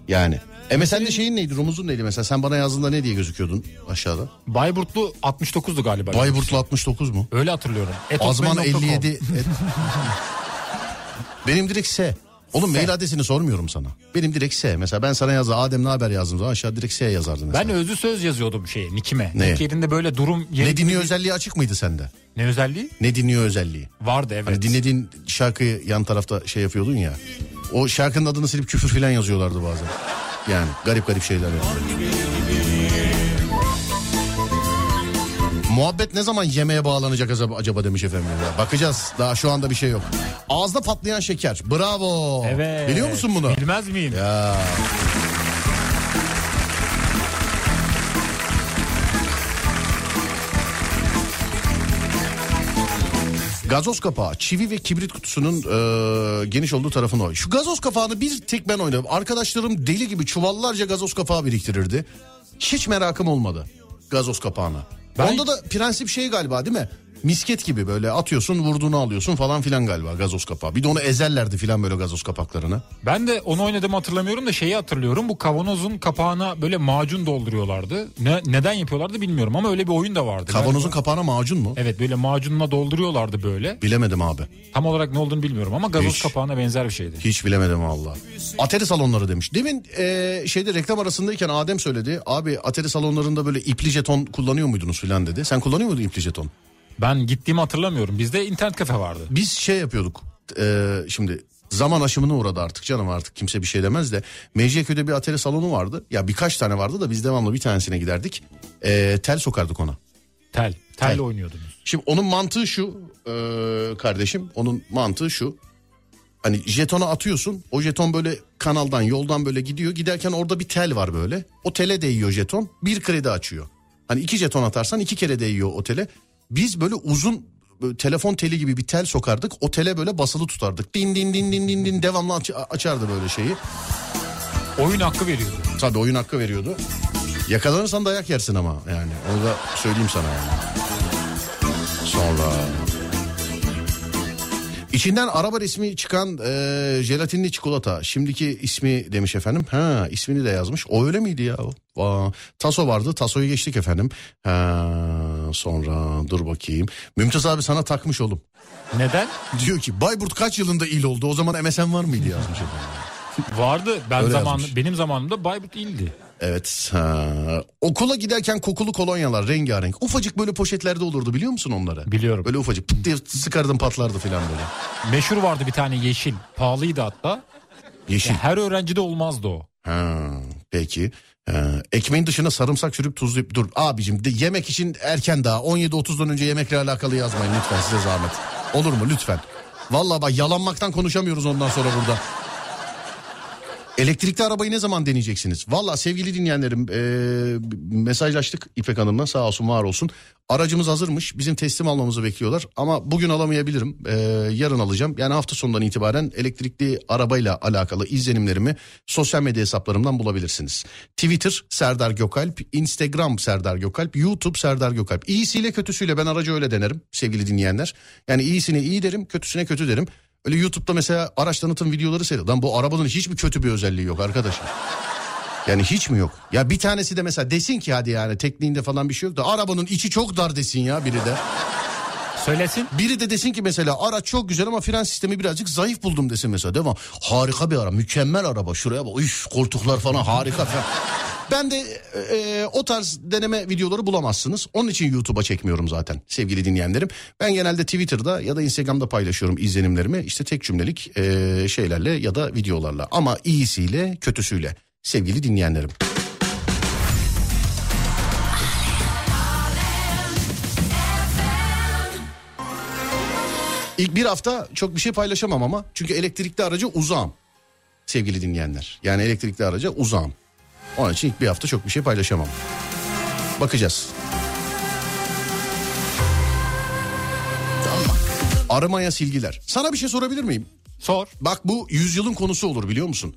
Yani. MSN'de şeyin neydi? Rumuzun neydi mesela? Sen bana yazdığında ne diye gözüküyordun aşağıda? Bayburtlu 69'du galiba. Bayburtlu 69 mu? Öyle hatırlıyorum. Azman Etokmail.com. 57. Et- Benim direkt S. Oğlum mail adresini sormuyorum sana. Benim direkt S. Mesela ben sana yazdı Adem ne haber yazdım zaman aşağı direkt S yazardım mesela. Ben özlü söz yazıyordum şeye Nikime. Ne? Nick yerinde böyle durum... ne dinliyor özelliği açık mıydı sende? Ne özelliği? Ne dinliyor özelliği? Vardı evet. Hani dinlediğin şarkıyı yan tarafta şey yapıyordun ya. O şarkının adını silip küfür falan yazıyorlardı bazen. Yani garip garip şeyler yani. Muhabbet ne zaman yemeğe bağlanacak acaba, demiş efendim. Ya. Bakacağız. Daha şu anda bir şey yok. Ağızda patlayan şeker. Bravo. Evet. Biliyor musun bunu? Bilmez miyim? Ya. Gazoz kapağı, çivi ve kibrit kutusunun e, geniş olduğu tarafını oy. Şu gazoz kapağını bir tek ben oynadım. Arkadaşlarım deli gibi çuvallarca gazoz kapağı biriktirirdi. Hiç merakım olmadı gazoz kapağına. Ben- Onda da prensip şey galiba değil mi? Misket gibi böyle atıyorsun vurduğunu alıyorsun falan filan galiba gazoz kapağı. Bir de onu ezerlerdi filan böyle gazoz kapaklarını. Ben de onu oynadığımı hatırlamıyorum da şeyi hatırlıyorum. Bu kavanozun kapağına böyle macun dolduruyorlardı. Ne, neden yapıyorlardı bilmiyorum ama öyle bir oyun da vardı. Kavanozun Galiba- kapağına macun mu? Evet böyle macunla dolduruyorlardı böyle. Bilemedim abi. Tam olarak ne olduğunu bilmiyorum ama gazoz Hiç. kapağına benzer bir şeydi. Hiç bilemedim valla. Atari salonları demiş. Demin e, şeyde reklam arasındayken Adem söyledi. Abi Atari salonlarında böyle ipli jeton kullanıyor muydunuz filan dedi. Sen kullanıyor muydun ipli jeton? Ben gittiğimi hatırlamıyorum. Bizde internet kafe vardı. Biz şey yapıyorduk. e, şimdi zaman aşımına uğradı artık canım artık kimse bir şey demez de. Mecidiyeköy'de bir Atari salonu vardı. Ya birkaç tane vardı da biz devamlı bir tanesine giderdik. E, tel sokardık ona. Tel. Tel, Tel. oynuyordunuz. Şimdi onun mantığı şu e, kardeşim. Onun mantığı şu. Hani jetonu atıyorsun. O jeton böyle kanaldan yoldan böyle gidiyor. Giderken orada bir tel var böyle. O tele değiyor jeton. Bir kredi açıyor. Hani iki jeton atarsan iki kere değiyor o tele. Biz böyle uzun böyle telefon teli gibi bir tel sokardık. O tele böyle basılı tutardık. Din din din din din din devamlı aç- açardı böyle şeyi. Oyun hakkı veriyordu. Tabii oyun hakkı veriyordu. Yakalanırsan dayak yersin ama yani. Onu da söyleyeyim sana yani. Sonra... İçinden araba resmi çıkan e, jelatinli çikolata. Şimdiki ismi demiş efendim. Ha ismini de yazmış. O öyle miydi ya? Aa, taso vardı. Tasoyu geçtik efendim. Ha, sonra dur bakayım. Mümtaz abi sana takmış oğlum. Neden? Diyor ki Bayburt kaç yılında il oldu? O zaman MSN var mıydı yazmış efendim. Vardı. Ben Öyle zaman yazmış. benim zamanımda Bayburt ildi. Evet. Ha. Okula giderken kokulu kolonyalar rengarenk. Ufacık böyle poşetlerde olurdu biliyor musun onları? Biliyorum. Böyle ufacık pıt diye sıkardım patlardı falan böyle. Meşhur vardı bir tane yeşil. Pahalıydı hatta. Yeşil. Her öğrencide olmazdı o. Ha, peki. Ha, ekmeğin dışına sarımsak sürüp tuzlayıp dur. Abicim de yemek için erken daha 17.30'dan önce yemekle alakalı yazmayın lütfen size zahmet. Olur mu lütfen. Vallahi bak yalanmaktan konuşamıyoruz ondan sonra burada. Elektrikli arabayı ne zaman deneyeceksiniz? Valla sevgili dinleyenlerim eee, mesajlaştık İpek Hanım'la sağ olsun var olsun. Aracımız hazırmış bizim teslim almamızı bekliyorlar ama bugün alamayabilirim Eee, yarın alacağım. Yani hafta sonundan itibaren elektrikli arabayla alakalı izlenimlerimi sosyal medya hesaplarımdan bulabilirsiniz. Twitter Serdar Gökalp, Instagram Serdar Gökalp, YouTube Serdar Gökalp. İyisiyle kötüsüyle ben aracı öyle denerim sevgili dinleyenler. Yani iyisine iyi derim kötüsüne kötü derim. Öyle YouTube'da mesela araç tanıtım videoları seyrediyor. Lan bu arabanın hiç mi kötü bir özelliği yok arkadaşım? Yani hiç mi yok? Ya bir tanesi de mesela desin ki hadi yani tekniğinde falan bir şey yok da arabanın içi çok dar desin ya biri de. Söylesin. Biri de desin ki mesela araç çok güzel ama fren sistemi birazcık zayıf buldum desin mesela değil mi? Harika bir araba mükemmel araba şuraya bak üf koltuklar falan harika falan. Ben de e, o tarz deneme videoları bulamazsınız. Onun için YouTube'a çekmiyorum zaten sevgili dinleyenlerim. Ben genelde Twitter'da ya da Instagram'da paylaşıyorum izlenimlerimi. İşte tek cümlelik e, şeylerle ya da videolarla. Ama iyisiyle kötüsüyle sevgili dinleyenlerim. İlk bir hafta çok bir şey paylaşamam ama çünkü elektrikli araca uzağım sevgili dinleyenler. Yani elektrikli araca uzağım. Onun için ilk bir hafta çok bir şey paylaşamam. Bakacağız. Arımaya silgiler. Sana bir şey sorabilir miyim? Sor. Bak bu yüzyılın konusu olur biliyor musun?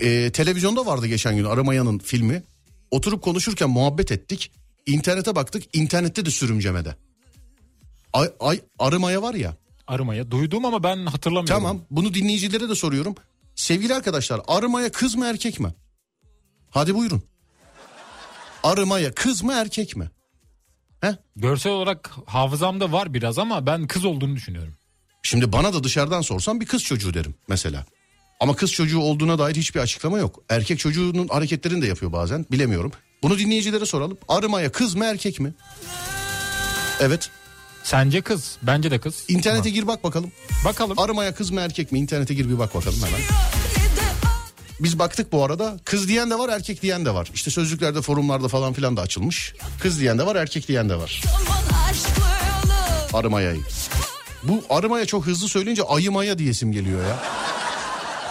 Ee, televizyonda vardı geçen gün Arımaya'nın filmi. Oturup konuşurken muhabbet ettik. İnternete baktık. İnternette de sürümcemede. Ay, ay, Arımaya var ya. Arımaya. Duydum ama ben hatırlamıyorum. Tamam bunu dinleyicilere de soruyorum. Sevgili arkadaşlar arımaya kız mı erkek mi? Hadi buyurun. Arımaya kız mı erkek mi? He? Görsel olarak hafızamda var biraz ama ben kız olduğunu düşünüyorum. Şimdi bana da dışarıdan sorsan bir kız çocuğu derim mesela. Ama kız çocuğu olduğuna dair hiçbir açıklama yok. Erkek çocuğunun hareketlerini de yapıyor bazen bilemiyorum. Bunu dinleyicilere soralım. Arımaya kız mı erkek mi? Evet. Sence kız. Bence de kız. İnternete gir bak bakalım. Bakalım. Arımaya kız mı erkek mi? İnternete gir bir bak bakalım hemen. Biz baktık bu arada. Kız diyen de var, erkek diyen de var. İşte sözlüklerde, forumlarda falan filan da açılmış. Kız diyen de var, erkek diyen de var. Arımaya'yı. Bu arımaya çok hızlı söyleyince ayımaya diyesim geliyor ya.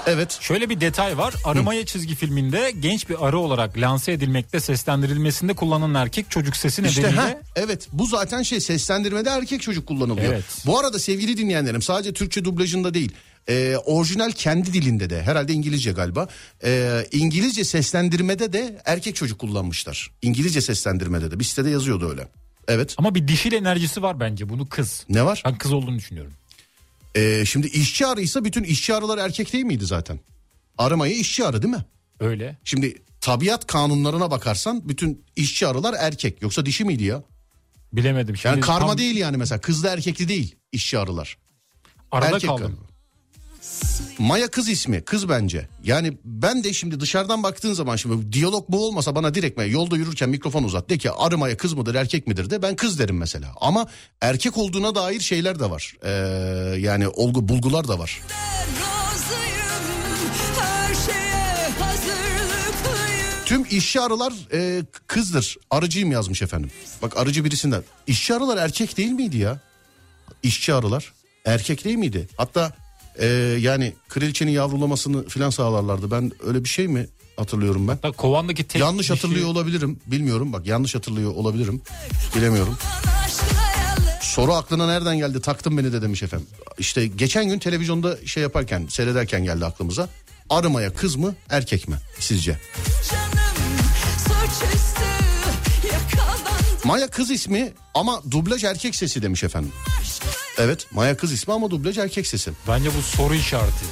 Evet. Şöyle bir detay var. Arımaya çizgi filminde genç bir arı olarak lanse edilmekte seslendirilmesinde kullanılan erkek çocuk sesi İşte nedeniyle ha evet bu zaten şey seslendirmede erkek çocuk kullanılıyor. Evet. Bu arada sevgili dinleyenlerim sadece Türkçe dublajında değil e, orijinal kendi dilinde de herhalde İngilizce galiba e, İngilizce seslendirmede de erkek çocuk kullanmışlar. İngilizce seslendirmede de bir sitede yazıyordu öyle. Evet ama bir dişil enerjisi var bence. Bunu kız. ne var? Ben kız olduğunu düşünüyorum. E, şimdi işçi arıysa bütün işçi arılar erkek değil miydi zaten? Arımayı işçi arı değil mi? Öyle. Şimdi tabiat kanunlarına bakarsan bütün işçi arılar erkek yoksa dişi miydi ya? Bilemedim. Şimdi Yani karma tam değil yani mesela kızlı erkekli değil işçi arılar. Arada Erkek kaldım. galiba. Maya kız ismi kız bence. Yani ben de şimdi dışarıdan baktığın zaman şimdi diyalog bu olmasa bana direkt mi yolda yürürken mikrofon uzat de ki arı Maya kız mıdır erkek midir de ben kız derim mesela. Ama erkek olduğuna dair şeyler de var. Ee, yani olgu bulgular da var. Tüm işçi arılar e, kızdır. Arıcıyım yazmış efendim. Bak arıcı birisinden. İşçi arılar erkek değil miydi ya? İşçi arılar erkek değil miydi? Hatta Ee, yani kraliçenin yavrulamasını filan sağlarlardı. Ben öyle bir şey mi hatırlıyorum ben? Hatta kovandaki tek yanlış dişi- hatırlıyor olabilirim. Bilmiyorum bak yanlış hatırlıyor olabilirim. Bilemiyorum. Soru aklına nereden geldi taktın beni de demiş efendim. İşte geçen gün televizyonda şey yaparken seyrederken geldi aklımıza. Arımaya kız mı erkek mi sizce? Maya kız ismi ama dublaj erkek sesi demiş efendim. Evet Maya kız ismi ama dublaj erkek sesi. Bence bu soru işareti.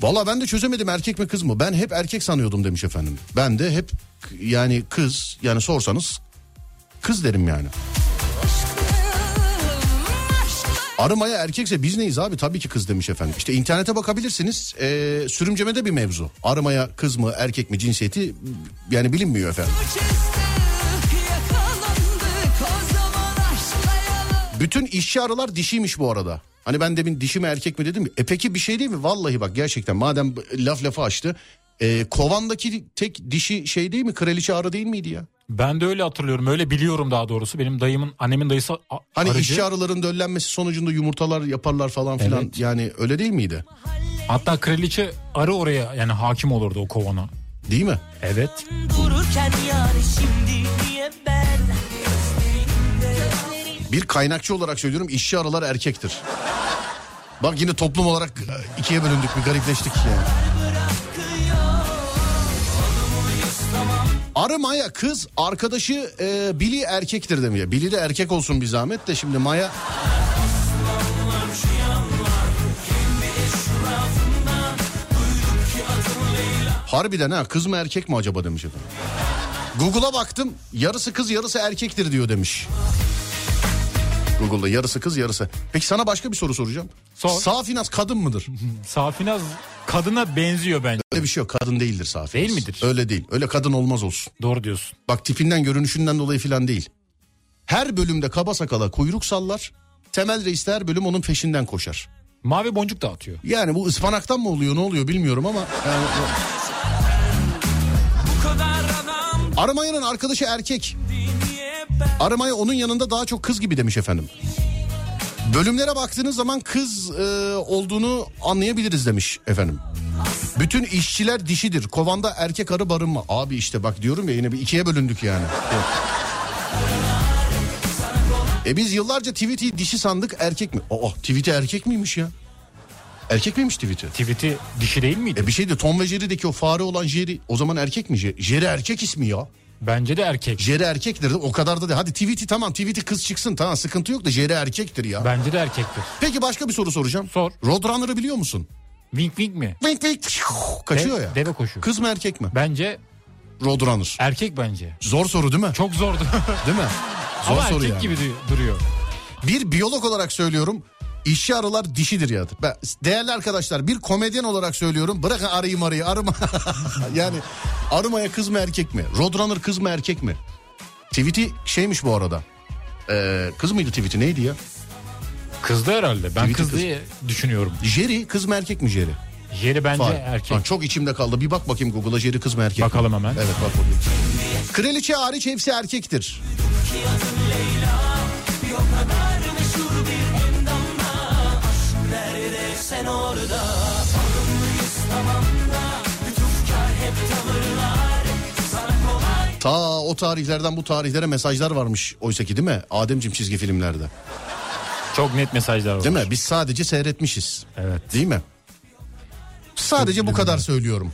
Valla ben de çözemedim erkek mi kız mı? Ben hep erkek sanıyordum demiş efendim. Ben de hep yani kız yani sorsanız kız derim yani. Arımaya erkekse biz neyiz abi? Tabii ki kız demiş efendim. İşte internete bakabilirsiniz. Ee, sürümcemede bir mevzu. Arımaya kız mı erkek mi cinsiyeti yani bilinmiyor efendim. Bütün işçi arılar dişiymiş bu arada. Hani ben demin dişi mi erkek mi dedim. E peki bir şey değil mi? Vallahi bak gerçekten madem laf lafı açtı. E, kovandaki tek dişi şey değil mi? Kraliçe arı değil miydi ya? Ben de öyle hatırlıyorum. Öyle biliyorum daha doğrusu. Benim dayımın, annemin dayısı a- Hani arıcı. işçi arıların döllenmesi sonucunda yumurtalar yaparlar falan filan. Evet. Yani öyle değil miydi? Hatta kraliçe arı oraya yani hakim olurdu o kovana. Değil mi? Evet. Dururken yani şimdi niye ben Bir kaynakçı olarak söylüyorum işçi arılar erkektir. Bak yine toplum olarak e, ikiye bölündük bir garipleştik yani. Arı Maya kız arkadaşı e, Billy erkektir demiyor. Billy de erkek olsun bir zahmet de şimdi Maya... Harbiden ha kız mı erkek mi acaba demiş efendim. Google'a baktım yarısı kız yarısı erkektir diyor demiş. Google'da yarısı kız yarısı. Peki sana başka bir soru soracağım. Sor. Safinaz kadın mıdır? Safinaz kadına benziyor bence. Öyle bir şey yok kadın değildir Safinaz. Değil midir? Öyle değil öyle kadın olmaz olsun. Doğru diyorsun. Bak tipinden görünüşünden dolayı filan değil. Her bölümde kaba sakala kuyruk sallar. Temel reis de her bölüm onun peşinden koşar. Mavi boncuk dağıtıyor. Yani bu ıspanaktan mı oluyor ne oluyor bilmiyorum ama. Yani... Arımaya'nın arkadaşı erkek. Arımaya onun yanında daha çok kız gibi demiş efendim. Bölümlere baktığınız zaman kız e, olduğunu anlayabiliriz demiş efendim. Bütün işçiler dişidir. Kovanda erkek arı barınma. Abi işte bak diyorum ya yine bir ikiye bölündük yani. Evet. E biz yıllarca tweet'i dişi sandık erkek mi? Aa tweet'i erkek miymiş ya? Erkek miymiş tweet'i? Tweet'i dişi değil miydi? E bir şey de Tom ve Jerry'deki o fare olan Jerry o zaman erkek mi? Je- Jerry erkek ismi ya. Bence de erkek. Jerry erkektir o kadar da değil. Hadi tweet'i tamam tweet'i kız çıksın tamam sıkıntı yok da Jerry erkektir ya. Bence de erkektir. Peki başka bir soru soracağım. Sor. Roadrunner'ı biliyor musun? Wink wink mi? Vink vink kaçıyor De- ya. Deve koşu. Kız mı erkek mi? Bence Roadrunner. erkek bence. Zor soru değil mi? Çok zordu. Değil mi? Zor Ama soru erkek yani. gibi du- duruyor. Bir biyolog olarak söylüyorum. İşçi arılar dişidir ya. Ben, değerli arkadaşlar bir komedyen olarak söylüyorum. Bırakın arıyı marıyı arıma. yani arımaya kız mı erkek mi? Roadrunner kız mı erkek mi? Tweet'i şeymiş bu arada. Ee, kız mıydı tweet'i neydi ya? Kızdı herhalde. Ben Tweet'i kız kız. diye düşünüyorum. Jerry kız mı erkek mi Jerry? Yeri bence Fahir. erkek. Lan çok içimde kaldı. Bir bak bakayım Google'a Jerry kız mı erkek mi? Bakalım hemen. Evet bak bakayım. Kraliçe hariç hepsi erkektir. Sen orada Alımlıyız tamam da Lütufkar hep tavırlar Sana kolay Ta o tarihlerden bu tarihlere mesajlar varmış oysa ki değil mi? Ademciğim çizgi filmlerde. Çok net mesajlar var. Değil mi? Biz sadece seyretmişiz. Evet. Değil mi? Sadece bu kadar söylüyorum.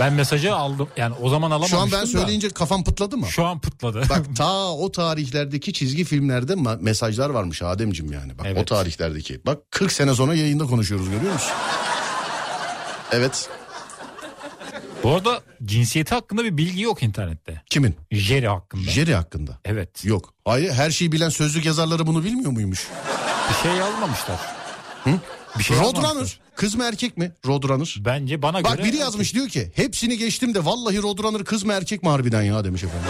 Ben mesajı aldım. Yani o zaman alamamıştım Şu an ben da. söyleyince kafam pıtladı mı? Şu an pıtladı. Bak ta o tarihlerdeki çizgi filmlerde mesajlar varmış Ademciğim yani. Bak o Evet. tarihlerdeki. Bak 40 sene sonra yayında konuşuyoruz görüyor musun? Evet. Bu arada cinsiyeti hakkında bir bilgi yok internette. Kimin? Jerry hakkında. Jerry hakkında. Evet. Yok. Hayır her şeyi bilen sözlük yazarları bunu bilmiyor muymuş? Bir şey yazmamışlar. Bir şey Roadrunner. Kız mı erkek mi? Roadrunner. Bence bana Bak göre... biri yazmış diyor ki hepsini geçtim de vallahi Roadrunner kız mı erkek mi harbiden ya demiş efendim.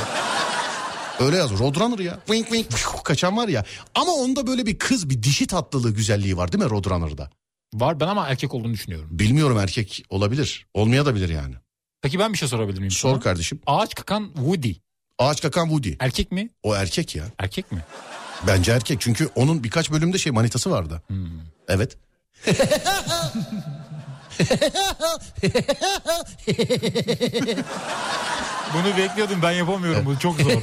Öyle yaz. Roadrunner ya. Wink wink kaçan var ya. Ama onda böyle bir kız bir dişi tatlılığı güzelliği var değil mi Roadrunner'da? Var ben ama erkek olduğunu düşünüyorum. Bilmiyorum erkek olabilir. Olmaya da bilir yani. Peki ben bir şey sorabilir miyim? Sor sana? kardeşim. Ağaç kakan Woody. Ağaç kakan Woody. Erkek mi? O erkek ya. Erkek mi? Bence erkek. Çünkü onun birkaç bölümde şey manitası vardı. Evet. Bunu bekliyordum ben yapamıyorum bu çok zor.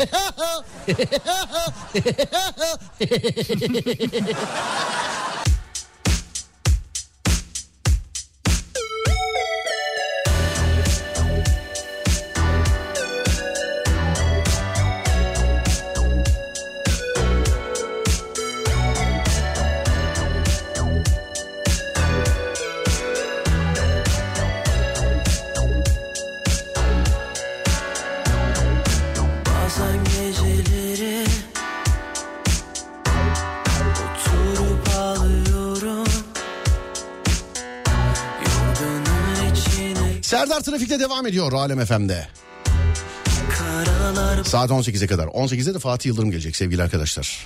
Serdar Trafik'te devam ediyor Alem FM'de. Saat 18'e kadar. 18'de de Fatih Yıldırım gelecek sevgili arkadaşlar.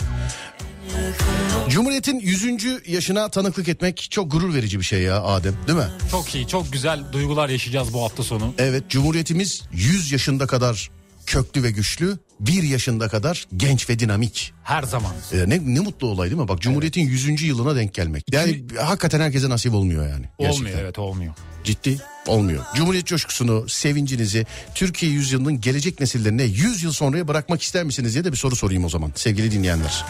Cumhuriyet'in 100. yaşına tanıklık etmek çok gurur verici bir şey ya Adem değil mi? çok iyi çok güzel duygular yaşayacağız bu hafta sonu. Evet Cumhuriyetimiz 100 yaşında kadar köklü ve güçlü, 1 yaşında kadar genç ve dinamik. Her zaman. Ee, ne, ne mutlu olay değil mi? Bak Cumhuriyet'in 100. yılına denk gelmek. Yani hakikaten herkese nasip olmuyor yani. Gerçekten. Olmuyor evet olmuyor. Ciddi olmuyor. Cumhuriyet coşkusunu, sevincinizi Türkiye yüzyılının gelecek nesillerine 100 yıl sonraya bırakmak ister misiniz diye de bir soru sorayım o zaman sevgili dinleyenler.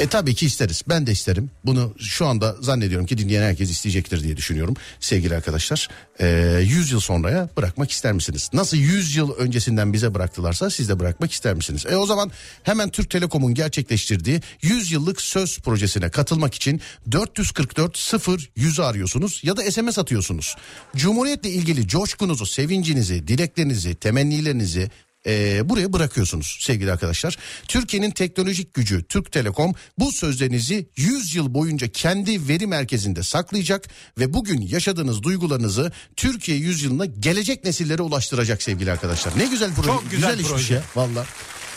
E tabii ki isteriz. Ben de isterim. Bunu şu anda zannediyorum ki dinleyen herkes isteyecektir diye düşünüyorum sevgili arkadaşlar. E, 100 yıl sonraya bırakmak ister misiniz? Nasıl 100 yıl öncesinden bize bıraktılarsa siz de bırakmak ister misiniz? E o zaman hemen Türk Telekom'un gerçekleştirdiği 100 yıllık söz projesine katılmak için 444 0 100'ü arıyorsunuz ya da SMS atıyorsunuz. Cumhuriyetle ilgili coşkunuzu, sevincinizi, dileklerinizi, temennilerinizi e, buraya bırakıyorsunuz sevgili arkadaşlar. Türkiye'nin teknolojik gücü Türk Telekom bu sözlerinizi 100 yıl boyunca kendi veri merkezinde saklayacak ve bugün yaşadığınız duygularınızı Türkiye yüzyılına gelecek nesillere ulaştıracak sevgili arkadaşlar. Ne güzel proje. Çok güzel işmiş proje. ya valla.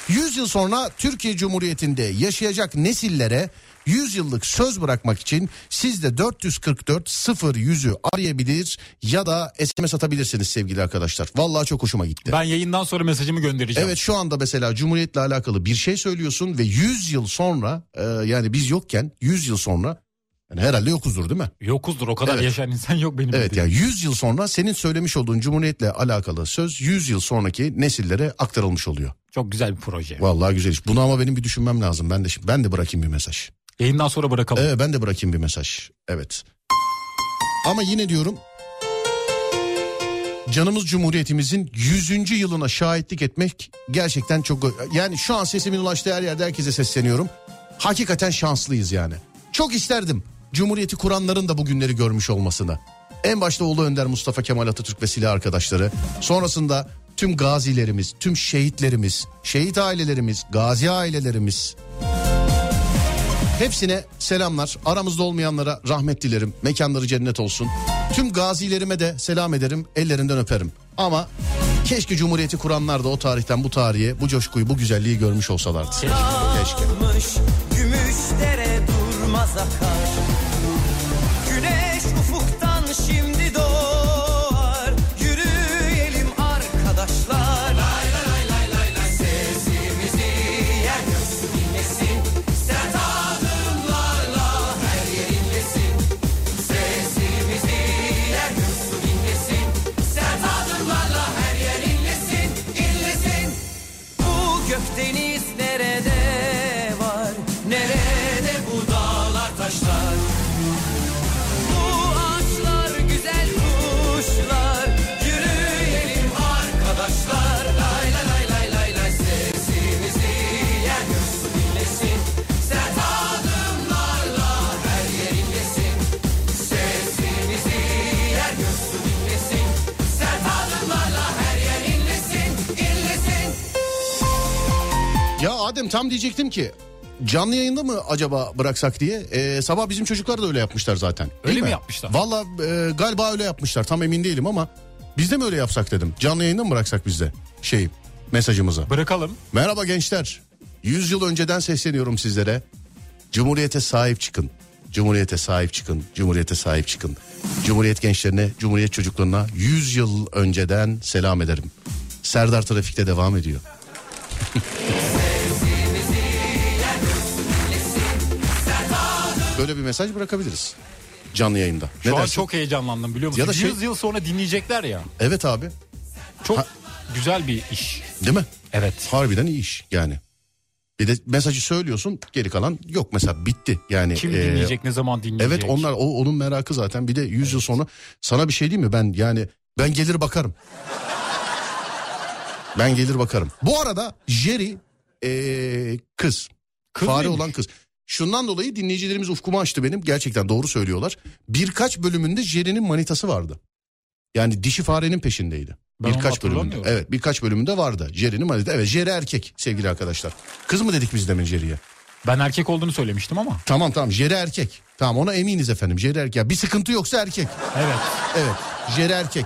100 yıl sonra Türkiye Cumhuriyeti'nde yaşayacak nesillere 100 yıllık söz bırakmak için siz de 444 0 100'ü arayabilir ya da SMS atabilirsiniz sevgili arkadaşlar. Vallahi çok hoşuma gitti. Ben yayından sonra mesajımı göndereceğim. Evet şu anda mesela Cumhuriyet'le alakalı bir şey söylüyorsun ve 100 yıl sonra e, yani biz yokken 100 yıl sonra yani herhalde yokuzdur değil mi? Yokuzdur o kadar Evet. yaşayan insan yok benim Evet bildiğim. yani 100 yıl sonra senin söylemiş olduğun Cumhuriyet'le alakalı söz 100 yıl sonraki nesillere aktarılmış oluyor. Çok güzel bir proje. Vallahi güzel iş. Bunu ama benim bir düşünmem lazım. Ben de ben de bırakayım bir mesaj. Yayından sonra bırakalım. Evet ben de bırakayım bir mesaj. Evet. Ama yine diyorum canımız Cumhuriyetimizin 100. yılına şahitlik etmek gerçekten çok yani şu an sesimin ulaştığı her yerde herkese sesleniyorum. Hakikaten şanslıyız yani. Çok isterdim Cumhuriyeti kuranların da bu günleri görmüş olmasını. En başta Ulu Önder Mustafa Kemal Atatürk ve silah arkadaşları. Sonrasında tüm gazilerimiz, tüm şehitlerimiz, şehit ailelerimiz, gazi ailelerimiz. Hepsine selamlar. Aramızda olmayanlara rahmet dilerim. Mekanları cennet olsun. Tüm gazilerime de selam ederim. Ellerinden öperim. Ama keşke Cumhuriyeti kuranlar da o tarihten bu tarihe bu coşkuyu bu güzelliği görmüş olsalardı. Keşke. keşke. Gümüş dere durmaz akar Adem tam diyecektim ki canlı yayında mı acaba bıraksak diye. Ee, sabah bizim çocuklar da öyle yapmışlar zaten. Değil Öyle mi yapmışlar? Valla e, galiba öyle yapmışlar tam emin değilim ama biz de mi öyle yapsak dedim. Canlı yayında mı bıraksak biz de şey mesajımızı. Bırakalım. Merhaba gençler. 100 yıl önceden sesleniyorum sizlere. Cumhuriyete sahip çıkın. Cumhuriyete sahip çıkın. Cumhuriyete sahip çıkın. Cumhuriyet gençlerine, Cumhuriyet çocuklarına 100 yıl önceden selam ederim. Serdar Trafik'te devam ediyor. Böyle bir mesaj bırakabiliriz. canlı yayında. Ne Şu an dersin? çok heyecanlandım biliyor musun? Ya da 100 şey- yıl sonra dinleyecekler ya. Evet abi. Çok Ha- güzel bir iş. Değil mi? Evet. Harbiden iyi iş yani. Bir de mesajı söylüyorsun geri kalan yok mesela bitti yani. Kim e, dinleyecek, ne zaman dinleyecek? Evet onlar o onun merakı zaten bir de 100 yıl sonra sana bir şey diyeyim mi ben yani ben gelir bakarım. ben gelir bakarım. Bu arada Jerry e, kız. Kız fare mıymış? olan kız. Şundan dolayı dinleyicilerimiz ufkumu açtı benim. Gerçekten doğru söylüyorlar. Birkaç bölümünde Jerry'nin manitası vardı. Yani dişi farenin peşindeydi. Ben birkaç bölümünde. Evet birkaç bölümünde vardı. Jerry'nin manitası. Evet Jerry erkek sevgili arkadaşlar. Kız mı dedik biz demin Jerry'ye? Ben erkek olduğunu söylemiştim ama. Tamam tamam Jerry erkek. Tamam ona eminiz efendim Jerry erkek. Bir sıkıntı yoksa erkek. Evet. Evet Jerry erkek.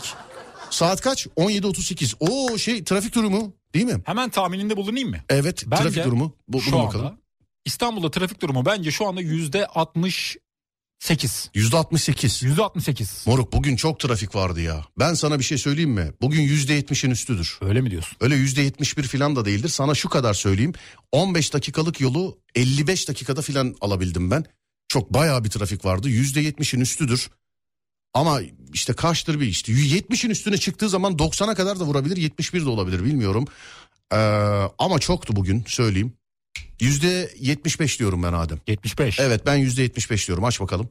Saat kaç? 17.38. Oo şey trafik durumu değil mi? Hemen tahmininde bulunayım mı? Evet Bence trafik durumu. Bu, şu anda bakalım. İstanbul'da trafik durumu bence şu anda yüzde 68. %68. Yüzde 68. Moruk bugün çok trafik vardı ya. Ben sana bir şey söyleyeyim mi? Bugün %70'in üstüdür. Öyle mi diyorsun? Öyle %71 falan da değildir. Sana şu kadar söyleyeyim. 15 dakikalık yolu 55 dakikada falan alabildim ben. Çok bayağı bir trafik vardı. %70'in üstüdür. Ama işte kaçtır bir işte. 70'in üstüne çıktığı zaman 90'a kadar da vurabilir. 71 de olabilir bilmiyorum. Ee, ama çoktu bugün söyleyeyim. %75 diyorum ben Adem. 75. Evet ben %75 diyorum. Aç bakalım.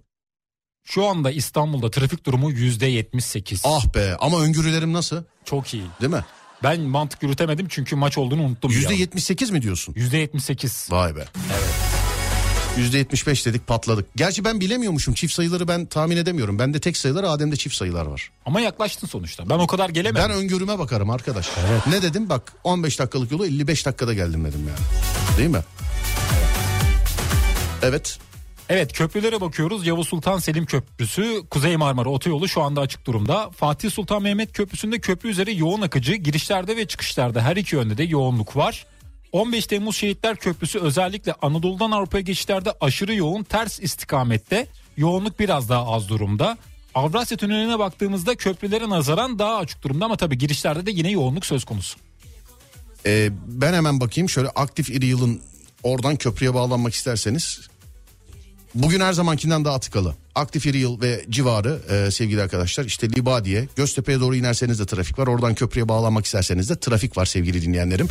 Şu anda İstanbul'da trafik durumu yüzde 78. Ah be ama öngörülerim nasıl? Çok iyi. Değil mi? Ben mantık yürütemedim çünkü maç olduğunu unuttum. an. %78 mi diyorsun? Yüzde 78. Vay be. Evet. %75 dedik patladık. Gerçi ben bilemiyormuşum çift sayıları ben tahmin edemiyorum. Bende tek sayılar Adem'de çift sayılar var. Ama yaklaştın sonuçta. Ben o kadar gelemedim. Ben öngörüme bakarım arkadaş. Ne dedim bak 15 dakikalık yolu 55 dakikada geldim dedim yani. Değil mi? Evet. Evet köprülere bakıyoruz. Yavuz Sultan Selim Köprüsü, Kuzey Marmara Otoyolu şu anda açık durumda. Fatih Sultan Mehmet Köprüsü'nde köprü üzeri yoğun akıcı, girişlerde ve çıkışlarda her iki yönde de yoğunluk var. 15 Temmuz Şehitler Köprüsü özellikle Anadolu'dan Avrupa'ya geçişlerde aşırı yoğun ters istikamette yoğunluk biraz daha az durumda. Avrasya Tüneli'ne baktığımızda köprülere nazaran daha açık durumda ama tabii girişlerde de yine yoğunluk söz konusu. Ee, ben hemen bakayım şöyle aktif iri yılın oradan köprüye bağlanmak isterseniz. Bugün her zamankinden daha tıkalı. Aktif yıl ve civarı e, sevgili arkadaşlar işte Libadiye Göztepe'ye doğru inerseniz de trafik var. Oradan köprüye bağlanmak isterseniz de trafik var sevgili dinleyenlerim.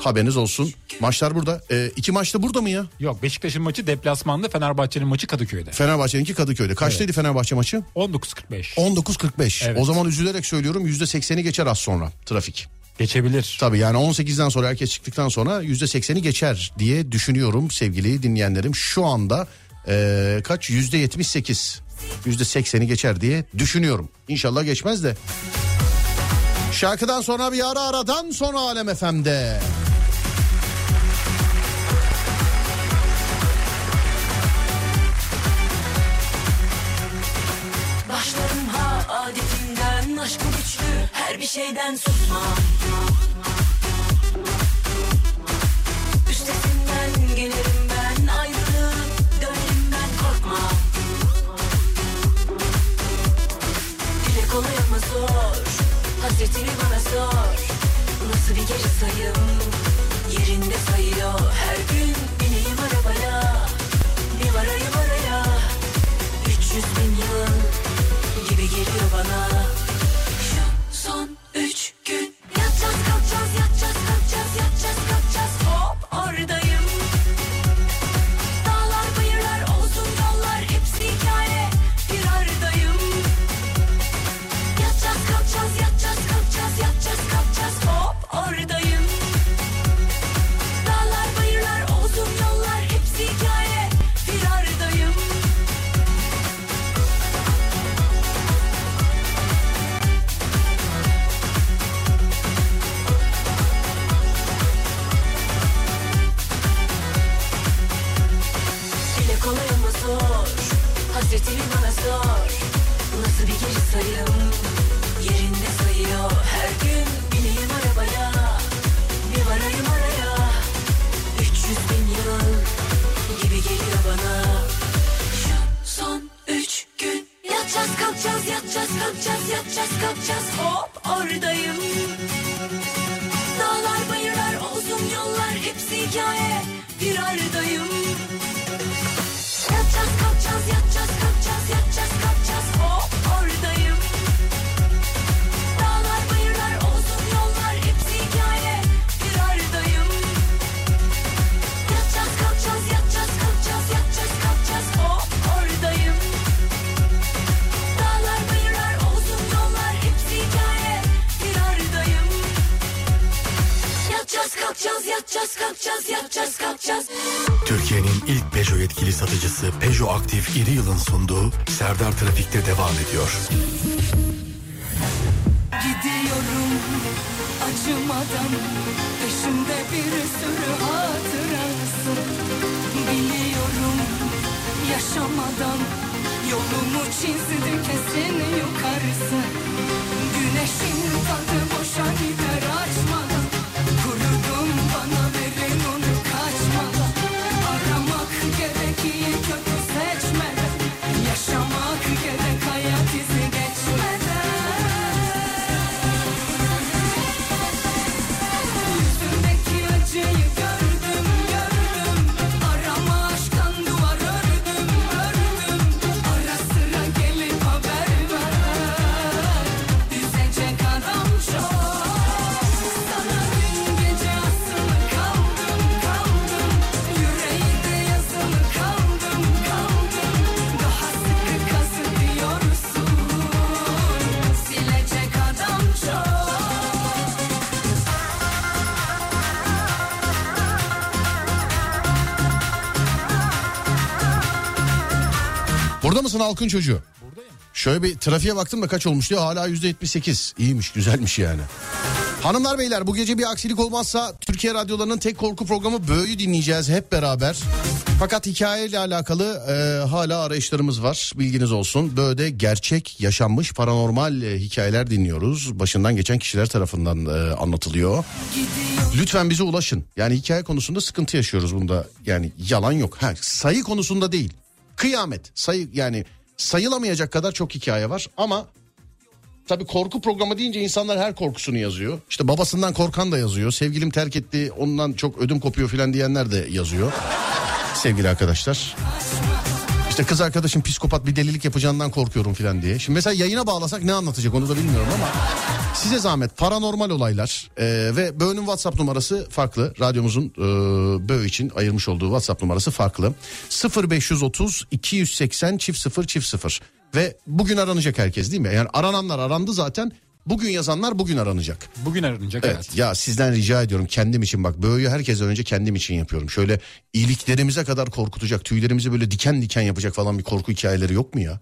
Haberiniz olsun. Maçlar burada. E, iki maç da burada mı ya? Yok Beşiktaş'ın maçı deplasmanda Fenerbahçe'nin maçı Kadıköy'de. Fenerbahçe'ninki Kadıköy'de. Kaçtaydı Fenerbahçe maçı? 19.45. 19.45. Evet. O zaman üzülerek söylüyorum %80'i geçer az sonra trafik. Geçebilir. Tabii yani 18'den sonra herkes çıktıktan sonra %80'i geçer diye düşünüyorum sevgili dinleyenlerim. Şu anda eee, kaç? %78. %80'i geçer diye düşünüyorum. İnşallah geçmez de. Şarkıdan sonra bir ara aradan sonra Alem FM'de. Adetinden Aşkı güçlü her bir şeyden susmam Üstesinden gelirim ben Ayrılıp dönerim ben korkmam Dile kolay ama zor Hasretini bana sor. Nasıl bir geri sayım? Yerinde sayıyor Her gün bineyim arabaya. Bir varayım araya 300 bin yıl gibi geliyor bana üç gün Hasretini bana sor. Nasıl bir geri sayım? Yerinde sayıyor. Her gün bineyim arabaya. Bir varayım araya. 300 bin yıl Gibi geliyor bana. Şu son üç gün. Yatacağız kalkacağız yatacağız kalkacağız yatacağız kalkacağız. Hop oradayım. Dağlar bayırlar olsun yollar hepsi hikaye yatacağız kalkacağız yatacağız kalkacağız. Türkiye'nin ilk Peugeot yetkili satıcısı Peugeot Aktif İri Yıl'ın sunduğu Serdar Trafik'te devam ediyor. Gidiyorum acımadan Peşimde bir sürü hatırası Biliyorum yaşamadan Yolumu çizdi kesin yukarısı Güneşin tadı boşa gider Mısın halkın çocuğu? Buradayım. Şöyle bir trafiğe baktım da kaç olmuş diyor. Hala yüzde yetmiş sekiz. İyiymiş güzelmiş yani. Hanımlar beyler bu gece bir aksilik olmazsa Türkiye radyolarının tek korku programı Böğü'yü dinleyeceğiz hep beraber. Fakat hikayeyle alakalı e, hala arayışlarımız var bilginiz olsun. Böğü'de gerçek yaşanmış paranormal e, hikayeler dinliyoruz. Başından geçen kişiler tarafından e, anlatılıyor. Lütfen bize ulaşın. Yani hikaye konusunda sıkıntı yaşıyoruz bunda. Yani yalan yok. Ha, sayı konusunda değil. Kıyamet sayı yani sayılamayacak kadar çok hikaye var ama Tabii korku programı deyince insanlar her korkusunu yazıyor. İşte babasından korkan da yazıyor. Sevgilim terk etti ondan çok ödüm kopuyor filan diyenler de yazıyor. Sevgili arkadaşlar. İşte kız arkadaşım psikopat bir delilik yapacağından korkuyorum filan diye. Şimdi mesela yayına bağlasak ne anlatacak onu da bilmiyorum ama size zahmet paranormal olaylar e, ve Böğünün WhatsApp numarası farklı. Radyomuzun e, Böğ için ayırmış olduğu WhatsApp numarası farklı. 0530 280 çift 0 çift 0 ve bugün aranacak herkes değil mi? Yani arananlar arandı zaten. Bugün yazanlar bugün aranacak. Bugün aranacak Evet. evet. Ya sizden rica ediyorum kendim için bak böyle herkesten önce kendim için yapıyorum. Şöyle iyiliklerimize kadar korkutacak, tüylerimizi böyle diken diken yapacak falan bir korku hikayeleri yok mu ya?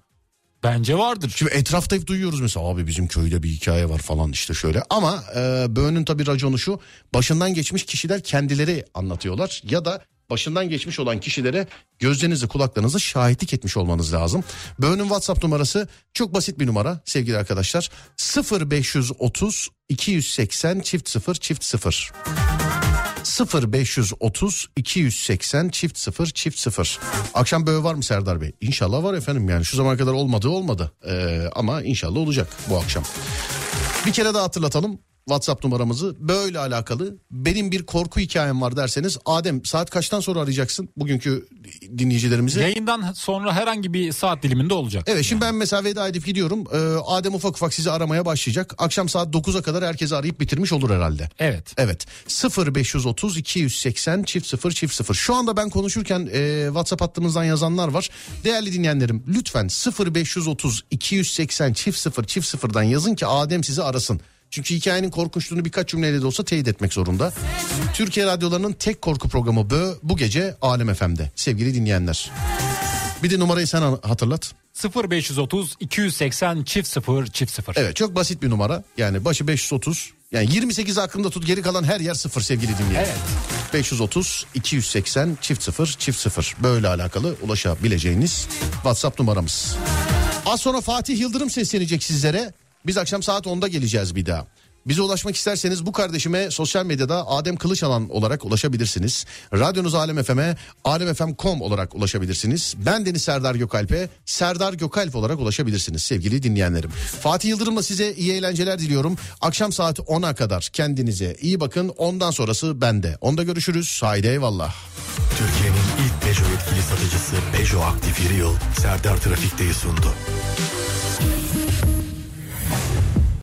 Bence vardır. Şimdi etrafta hep duyuyoruz mesela abi bizim köyde bir hikaye var falan işte şöyle. Ama e, Böğün'ün tabii raconu şu başından geçmiş kişiler kendileri anlatıyorlar ya da başından geçmiş olan kişilere gözlerinizi kulaklarınızı şahitlik etmiş olmanız lazım. Böğün'ün WhatsApp numarası çok basit bir numara sevgili arkadaşlar 0530 280 çift 0 çift 0. 0530 280 çift 0 çift 0. Akşam böyle var mı Serdar Bey? İnşallah var efendim yani şu zamana kadar olmadı olmadı. Ee, ama inşallah olacak bu akşam. Bir kere daha hatırlatalım. WhatsApp numaramızı böyle alakalı benim bir korku hikayem var derseniz Adem saat kaçtan sonra arayacaksın bugünkü dinleyicilerimizi? Yayından sonra herhangi bir saat diliminde olacak. Evet şimdi ben mesela veda edip gidiyorum. Ee, Adem ufak ufak sizi aramaya başlayacak. Akşam saat 9'a kadar herkesi arayıp bitirmiş olur herhalde. Evet. Evet 0530 280 çift 0 çift 0. Şu anda ben konuşurken e, WhatsApp hattımızdan yazanlar var. Değerli dinleyenlerim lütfen 0530 280 çift 0 çift 0'dan yazın ki Adem sizi arasın. Çünkü hikayenin korkunçluğunu birkaç cümleyle de olsa teyit etmek zorunda. Türkiye radyolarının tek korku programı Bö bu gece Alem FM'de sevgili dinleyenler. Bir de numarayı sen hatırlat. 0530 280 çift 0 çift 0. Evet çok basit bir numara. Yani başı 530. Yani 28 aklında tut geri kalan her yer sıfır sevgili dinleyenler. Evet. 530 280 çift 0 çift 0 böyle alakalı ulaşabileceğiniz WhatsApp numaramız. Az sonra Fatih Yıldırım seslenecek sizlere. Biz akşam saat 10'da geleceğiz bir daha. Bize ulaşmak isterseniz bu kardeşime sosyal medyada Adem Kılıçalan olarak ulaşabilirsiniz. Radyonuz Alem FM'e alemfm.com olarak ulaşabilirsiniz. Ben Deniz Serdar Gökalp'e Serdar Gökalp olarak ulaşabilirsiniz sevgili dinleyenlerim. Fatih Yıldırım'la size iyi eğlenceler diliyorum. Akşam saat 10'a kadar kendinize iyi bakın. Ondan sonrası bende. Onda görüşürüz. Haydi eyvallah. Türkiye'nin ilk Peugeot yetkili satıcısı Peugeot Aktif Yıl Serdar Trafik'teyi sundu.